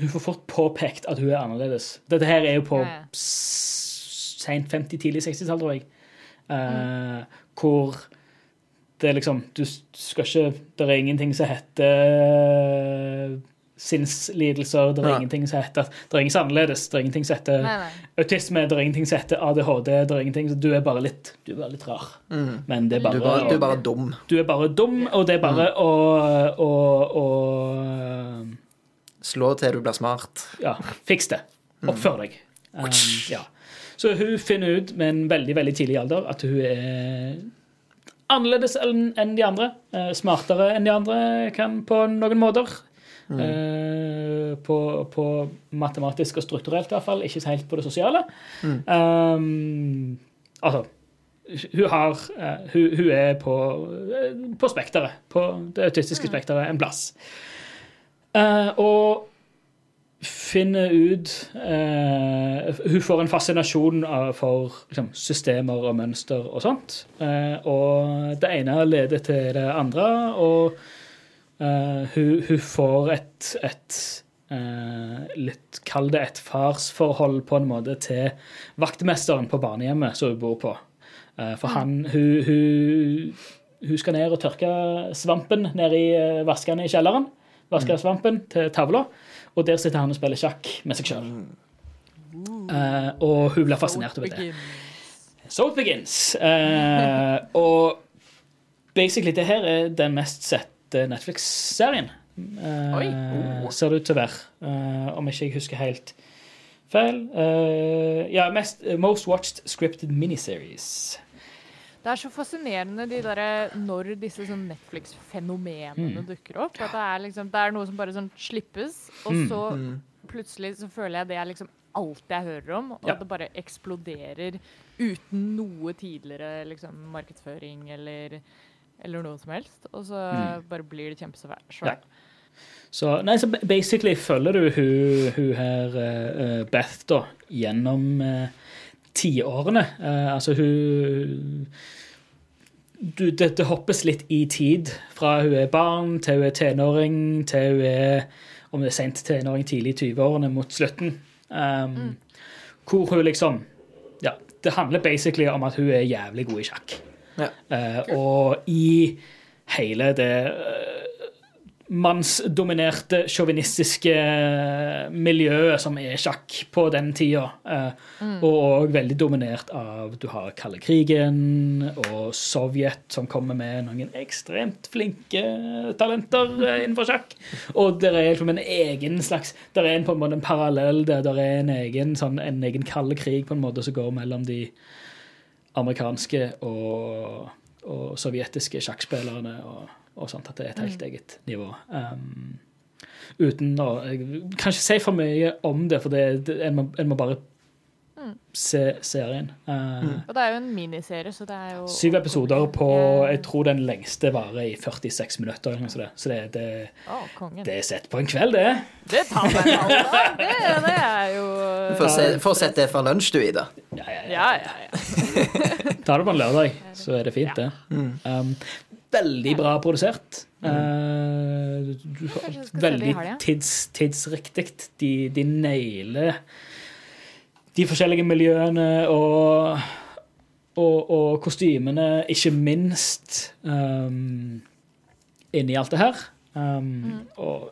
Hun får fort påpekt at hun er annerledes. Dette her er jo på Ja, ja. seint sent 50-, tidlig 60-tall, tror jeg. Eh, Hvor det er liksom Du skal ikke Det er ingenting som heter sinnslidelser. Det er Ja. ingenting som heter Det er som er annerledes. Det er ingenting som heter Nei, nei. autisme. Det er ingenting som heter ADHD. Det er ingenting, du er bare litt Du er bare litt rar. Men det er bare, Du er bare, du er bare dum. du er bare dum, og det er bare å, å, å Slå til du blir smart. Ja, fiks det. Oppfør deg. Um, ja. Så hun finner ut med en veldig veldig tidlig alder at hun er annerledes enn de andre. eh, Smartere enn de andre kan på noen måter. Mm. På, på matematisk og strukturelt, i hvert fall. Ikke helt på det sosiale. Um, altså hun, har, eh, hun, hun er på, eh, på spekteret. På det autistiske spekteret en plass. Eh, og finner ut eh, Hun får en fascinasjon av, for liksom, systemer og mønster og sånt. Eh, og det ene leder til det andre, og eh, hun, hun får et, et eh, litt Kall det et farsforhold på en måte til vaktmesteren på barnehjemmet som hun bor på. For han hun, hun, hun skal ned og tørke svampen nede i vaskene i kjelleren. Vaske svampen til tavla. Og der sitter han og spiller sjakk med seg sjøl. og hun blir fascinert over det. So it begins. Eh, og basically, det her er den mest sette Netflix-serien. Eh. Ser det ut til å være. Eh, om ikke jeg husker helt feil. Eh, ja, mest, Most Watched Scripted Miniseries. Det er så fascinerende de der, når disse sånn Netflix-fenomenene dukker opp. At det er, liksom, det er noe som bare sånn slippes, og Mm. så plutselig så føler jeg det er liksom alt jeg hører om, og Ja. at det bare eksploderer uten noe tidligere liksom, markedsføring eller, eller noe som helst. Og så bare blir det kjempesvært. Mm. Ja. Så, nei, så basically følger du hun, hun her eh, eh, Beth da, gjennom uh, tiårene. Eh, altså hun du, det, det hoppes litt i tid. Fra hun er barn til hun er tenåring, til hun er om det er sent tenåring, tidlig i 20-årene mot slutten. Um, Hvor hun liksom Ja, det handler basically om at hun er jævlig god i sjakk. Ja. Uh, og i hele det eh, mannsdominerte, sjåvinistiske miljøet som er sjakk på den tida. Mm. Og veldig dominert av Du har kalde krigen og Sovjet, som kommer med noen ekstremt flinke talenter eh, innenfor sjakk. Og det er liksom en egen slags Det er en, på en måte en parallell der. Det er en egen, sånn, en egen kald krig på en måte som går mellom de amerikanske og, og sovjetiske sjakkspillerne og, og sånt, at det er et helt eget nivå. Um, uten å jeg kan ikke si for mye om det, for det, det, en, må, en må bare se serien. Uh, Og det er jo en miniserie, så det er jo Syv episoder på Jeg tror den lengste varer i 46 minutter. eller noe sånt. Så det, det, oh, det er sett på en kveld, det. Det tar meg en halv dag. Det, det er jo Få Få sett det fra lunsj, du, Ida. Ja, ja, ja. Ja, ja, ja. Ta det på en lørdag, så er det fint, det. Um, veldig bra produsert. Uh, veldig tids, tidsriktig. De, de nailer de forskjellige miljøene og, og, og kostymene, ikke minst, um, inni alt det her. Um, og,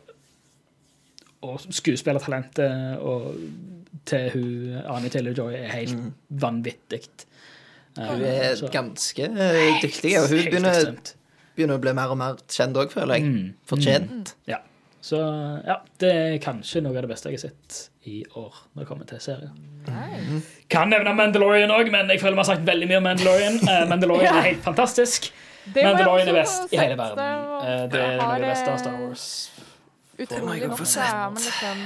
og skuespillertalentet og til hun Ane Taylor-Joy er helt vanvittig. Uh, Hun er så- ganske eh, dyktig, og hun begynner. Begynner å bli mer og mer kjent òg, føler jeg. Mm. Fortjent. Ja. Så ja, det er kanskje noe av det beste jeg har sett i år når det kommer til serien. Nice. Kan nevne Mandalorian òg, men jeg føler vi har sagt veldig mye om Mandalorian. Eh, Mandalorian er helt fantastisk. Det Mandalorian er best i hele verden. Det var- Eh, Det er noe av det beste av Star eh, Wars. må jeg Utrolig jo nok få så er sett. liksom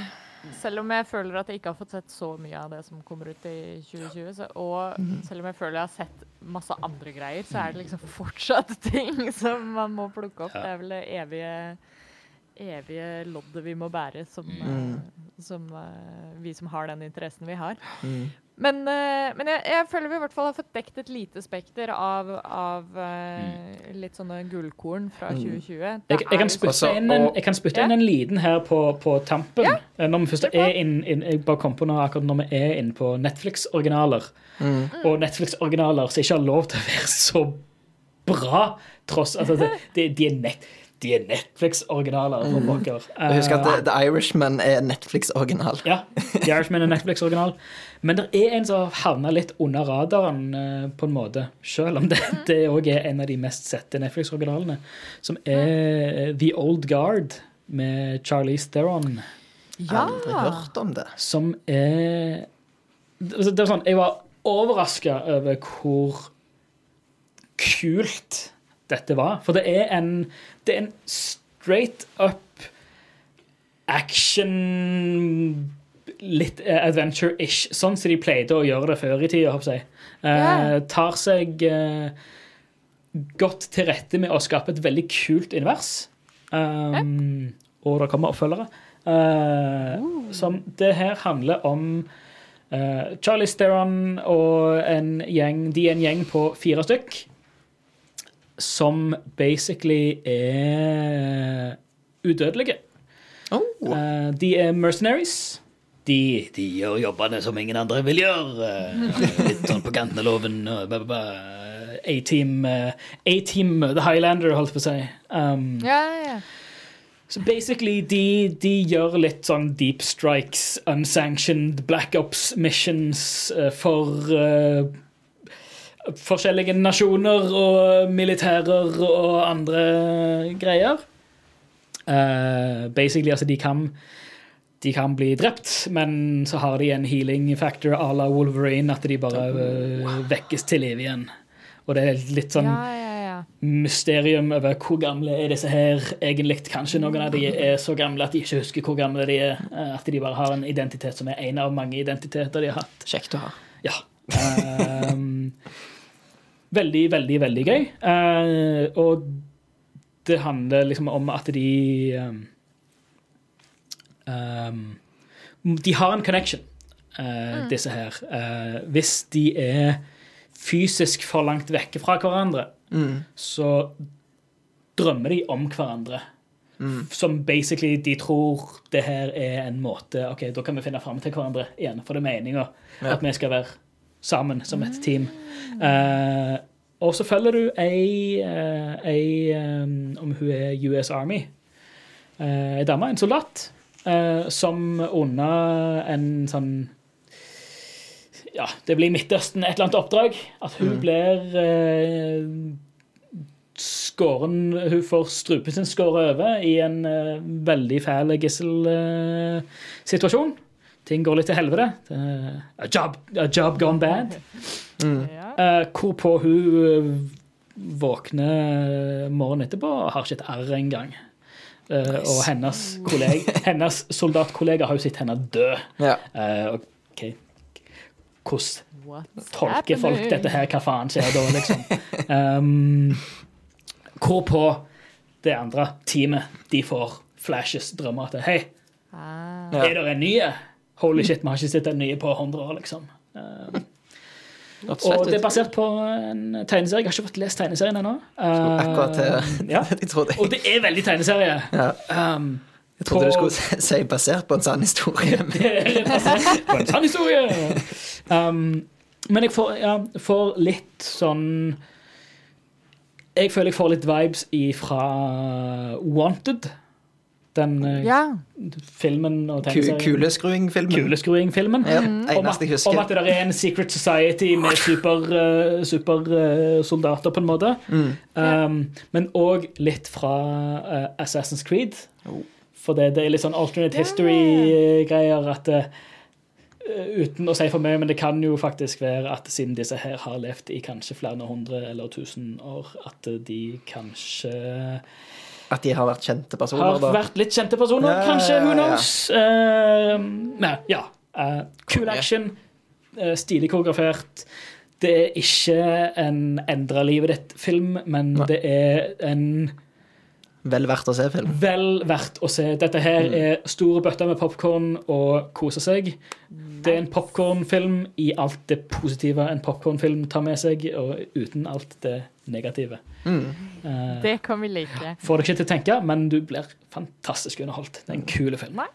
selv om jeg føler at jeg ikke har fått sett så mye av det som kommer ut i 2020, så, og selv om jeg føler jeg har sett masse andre greier, så er det liksom fortsatt ting som man må plukke opp. Det er vel det evige, evige loddet vi må bære som, Mm. eh, som eh, vi som har den interessen vi har. Mm. Men, eh, men jeg, jeg føler vi i hvert fall har fått dekt et lite spekter av, av eh, litt sånne gullkorn fra Mm. 2020. Jeg, jeg, kan spytte Også- inn en, jeg kan spytte Ja. inn en liten her på, på tampen. Ja. Når vi først er inn, inn, Jeg bare kom på noe akkurat når vi er inne på Netflix-originaler. Mm. Og Netflix-originaler som ikke har lov til å være så bra, tross altså, de, de er nett de er Netflix-originaler for pokker. Og Husk at Eh, The, The Irishman er Netflix-original. Ja, The Irishman er Netflix-original. Men det er en som havna litt under radaren, eh, på en måte. Selv om det det òg er en av de mest sette Netflix-originalene. Som er The Old Guard med Charlize Theron. Ja! Aldri hørt om det. Som er Det det er sånn, Jeg var overraska over hvor kult dette var. For det er en, det er en straight up action Litt eh, adventure-ish, sånn som de pleide å gjøre det før i tida. jeg. Eh, tar seg eh, godt til rette med å skape et veldig kult univers. Um, Og det kommer oppfølgere. Uh, som det her handler om uh, Charlie Steron og en gjeng De er en gjeng på fire stykk som basically er udødelige. Oh. Uh, de er mercenaries. De, de gjør jobbene som ingen andre vil gjøre. Eh, litt sånn på kanten av loven. A-team eh, The Highlander, holdt på å si. Um, Ja, ja. så basically, de, de gjør litt sånn deep strikes, unsanctioned black ops missions eh, for eh, forskjellige nasjoner og militærer og andre greier. Uh, basically, altså, de kan de kan bli drept, men så har de en healing factor à la Wolverine, at de bare uh, vekkes til liv igjen. Og det er litt sånn ja, ja, ja. mysterium over hvor gamle er disse her egentlig. Kanskje noen av de er så gamle at de ikke husker hvor gamle de er. eh, At de bare har en identitet som er en av mange identiteter de har hatt. Kjekt å ha. Ja. Ehm, veldig, veldig, veldig gøy. Eh, og det handler liksom om at de um, ehm, De har en connection, eh, disse her. Eh, hvis de er fysisk for langt vekke fra hverandre, Mm. så drømmer de om hverandre. Som basically de tror det her er en måte Ok, da kan vi finne fram til hverandre igjen, for det er meninga Ja. at vi skal være sammen som et team. Uh, og så følger du ei, eh, ei um, Om hun er US Army. Ei dame, en soldat, eh, som under en sånn ja, det blir Midtøsten et eller annet oppdrag. At hun blir eh, skåren Hun får strupen sin skåret over i en eh, veldig fæl gisselsituasjon. Ting går litt til helvete. Det er A job, a job gone bad. Mm. Uh, hvorpå hun eh, våkner morgenen etterpå og har ikke et arr engang. Uh, og hennes, kollega, hennes soldatkollega har jo sett henne dø. Ja. Uh, ok, Hvordan tolker folk dette her? Hva faen skjer da, liksom? Um, hvorpå det andre teamet de får flashes, drømmer at Hei, Ah. Er det en ny? Holy shit, vi har ikke sett den nye på 100 år, liksom. Uh, og det er basert på en tegneserie. Jeg har ikke fått lest tegneserien ennå. Uh, Akkurat det. ja. Jeg trodde, Og det er veldig tegneserie. ja. Um, jeg trodde på- du skulle si basert på en sann historie. Det er basert på en sann historie. Um, men jeg får, ja, får litt sånn Jeg føler jeg får litt vibes fra Wanted. Den eh, Ja. filmen og tegneserien. Kuleskruing-filmen. Kuleskruing-filmen. Ja, Om, om at det er en secret society med supersoldater, super, eh, på en måte. Mm. Um, men òg litt fra uh, Assassin's Creed. Oh. For det, det er litt sånn alternate history-greier at uh, Uten å si for mye, men det kan jo faktisk være at siden disse her har levd i kanskje flere hundre eller tusen år, at de kanskje At de har vært kjente personer, har da. vært litt kjente personer, Ja, kanskje. Who ja. knows? Eh, men ja. Uh, cool action. Uh, stilig koreografert. Det er ikke en endra livet ditt-film, men Nei. det er en Vel verdt å se film. vel verdt å se. Dette her Mm. er store bøtter med popkorn og kose seg. Det er en popkornfilm i alt det positive en popkornfilm tar med seg, og uten alt det negative. Mm. Eh, Det kan vi like. får deg ikke til å tenke, men du blir fantastisk underholdt. Det er en kul film. Nei.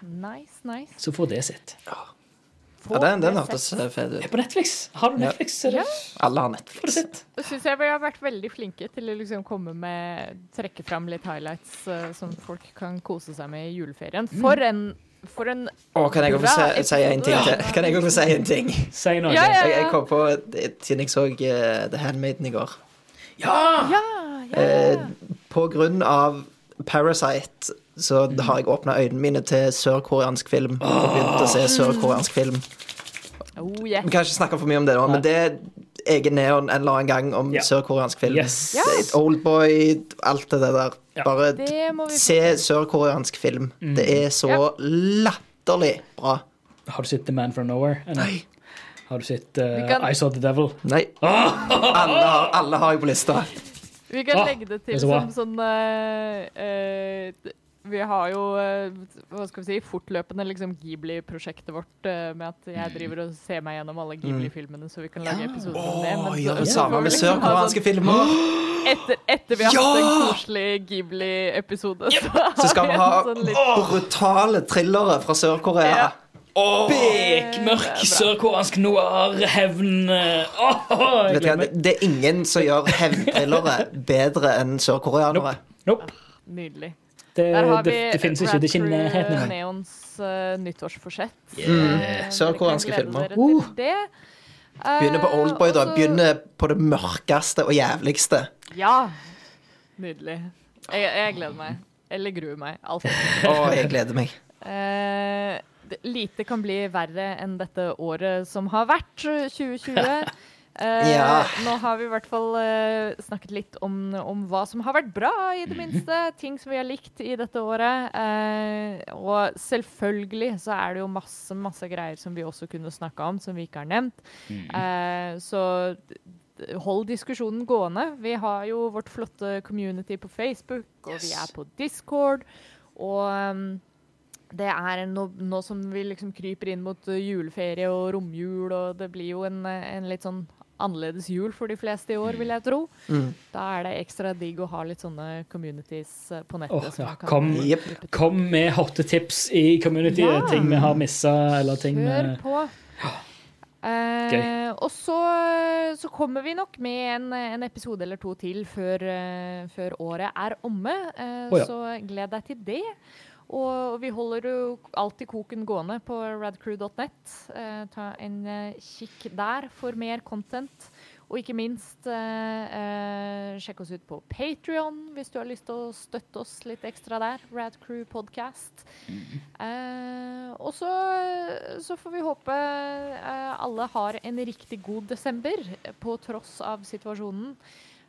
Nice, nice. Så får det sitt. Ja, den, den hørtes eh, fet Det er på Netflix. Har du Netflix? Ja. Alle har Netflix. Jeg Så syns jeg vi har vært veldig flinke til å liksom komme med Trekke fram litt highlights uh, som folk kan kose seg med i juleferien. For en, for en Å, kan jeg også få si, si en ting til? Kan jeg også få si en ting? Si noe. Ja, ja. Jeg, jeg kom på, Siden jeg så uh, The Handmaiden i går Ja! Ja! ja. eh, På grunn av Parasite så har jeg åpna øynene mine til sørkoreansk film. Og begynt å se sørkoreansk film. Oh, yeah. Vi kan ikke snakke for mye om det nå, men det er egen neon en eller annen gang om yeah. sørkoreansk film. Yes. Yes. Oldboy, alt det der. Ja. Bare Det må vi se sørkoreansk film. Mm. Det er så latterlig bra. Har du sett The Man from Nowhere? ennå? Nei. Har du sett uh, kan- I Saw the Devil? Nei. Alle har, alle har jeg på lista. Vi kan Ah, legge det til som sånn uh, eh, d- Vi har jo eh, hva skal vi si, fortløpende liksom Ghibli-prosjektet vårt eh, med at jeg driver og ser meg gjennom alle Ghibli-filmene, så vi kan lage episoder om det. Men så- samme med liksom sørkoreanske filmer. sånn- Etter, etter vi har hatt en koselig Ghibli-episode, Så skal vi ha sånn litt- brutale thrillere fra Sør-Korea. Ja. Bekmørk sørkoreansk noir, hevn oh, jeg gleder Det det er ingen som gjør hevnthrillere bedre enn sørkoreanere. Nope. Nydelig. Det, det, det finnes ikke. Det er Crew. Neons uh, nyttårsforsett. Yeah. Eh, Sørkoreanske filmer. Uh. Begynner på Eh, Oldboy, da. Begynner på det mørkeste og jævligste. Ja. Nydelig. Jeg, jeg gleder meg. Eller gruer meg. Alt. Å, jeg gleder meg. Uh, lite kan bli verre enn dette året som har vært, 2020. Eh, Ja. Nå har vi i hvert fall eh, snakket litt om, om hva som har vært bra, i det minste. Ting som vi har likt i dette året. Eh, og selvfølgelig så er det jo masse, masse greier som vi også kunne snakka om, som vi ikke har nevnt. Eh, så hold diskusjonen gående. Vi har jo vårt flotte community på Facebook, og vi er på Discord. Og um, det er nå, nå som vi liksom kryper inn mot uh, juleferie og romjul, og det blir jo en, en litt sånn annerledes jul for de fleste i år, vil jeg tro. Mm. Da er det ekstra digg å ha litt sånne communities uh, på nettet. Oh, ja, kan kom- yep. Kom med hotte tips i community. Ja. Ting vi har missa, eller ting Hør på. Eh, og så, så kommer vi nok med en, en episode eller to til før, uh, før året er omme. Uh, oh, ja. Så gled deg til det. Og vi holder jo alltid koken gående på radcrew.net. Eh, ta en eh, kikk der for mer content. Og ikke minst eh, eh, sjekk oss ut på Patrion hvis du har lyst til å støtte oss litt ekstra der. Radcrew Podcast. Eh, og så, så får vi håpe eh, alle har en riktig god desember, på tross av situasjonen.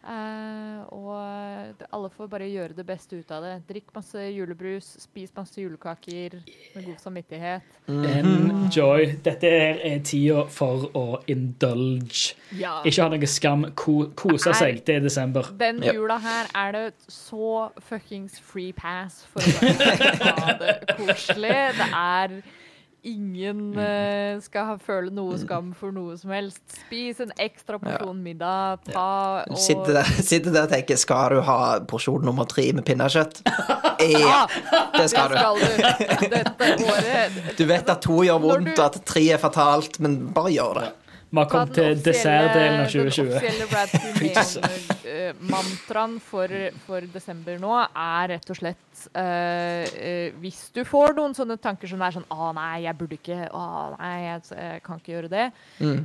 Eh, og alle får bare gjøre det beste ut av det. Drikk masse julebrus, spis masse julekaker med god samvittighet. Enjoy. Dette er tida for å indulge. Ja. Ikke ha noe skam. Ko kose seg. Det er desember. Den jula her er det så fuckings free pass for å ha det koselig. Det er Ingen uh, skal ha, føle noe skam for noe som helst. Spis en ekstra porsjon middag. Ta og Sitte der, sitte der og tenke Skal du ha porsjon nummer tre med pinnekjøtt? Ja, det Det skal du. skal du. Dette året. Du vet at to gjør vondt, og at tre er fatalt, men bare gjør det. Vi har kommet til dessertdelen av Den 2020. offisielle Radcrew mantraen for, for desember nå er rett og slett uh, uh, Hvis du får noen sånne tanker som er sånn Å nei, jeg burde ikke. Å nei, jeg, jeg kan ikke gjøre det. Mm.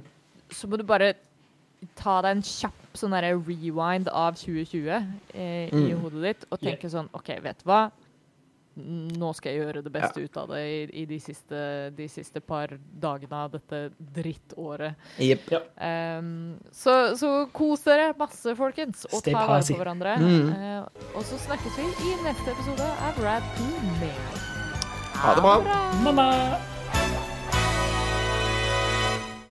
Så må du bare ta deg en kjapp sånn rewind av 2020 eh, i Mm. hodet ditt og tenke sånn OK, vet du hva? Nå skal jeg gjøre det beste ut av det i, i de, siste, de siste par dagene av dette drittåret. Jepp. Um, så, så kos dere masse, folkens, og Stay ta vare på hverandre. Mm. Uh, og så snakkes vi i neste episode av Rad 2 med. Ha det bra. Mamma!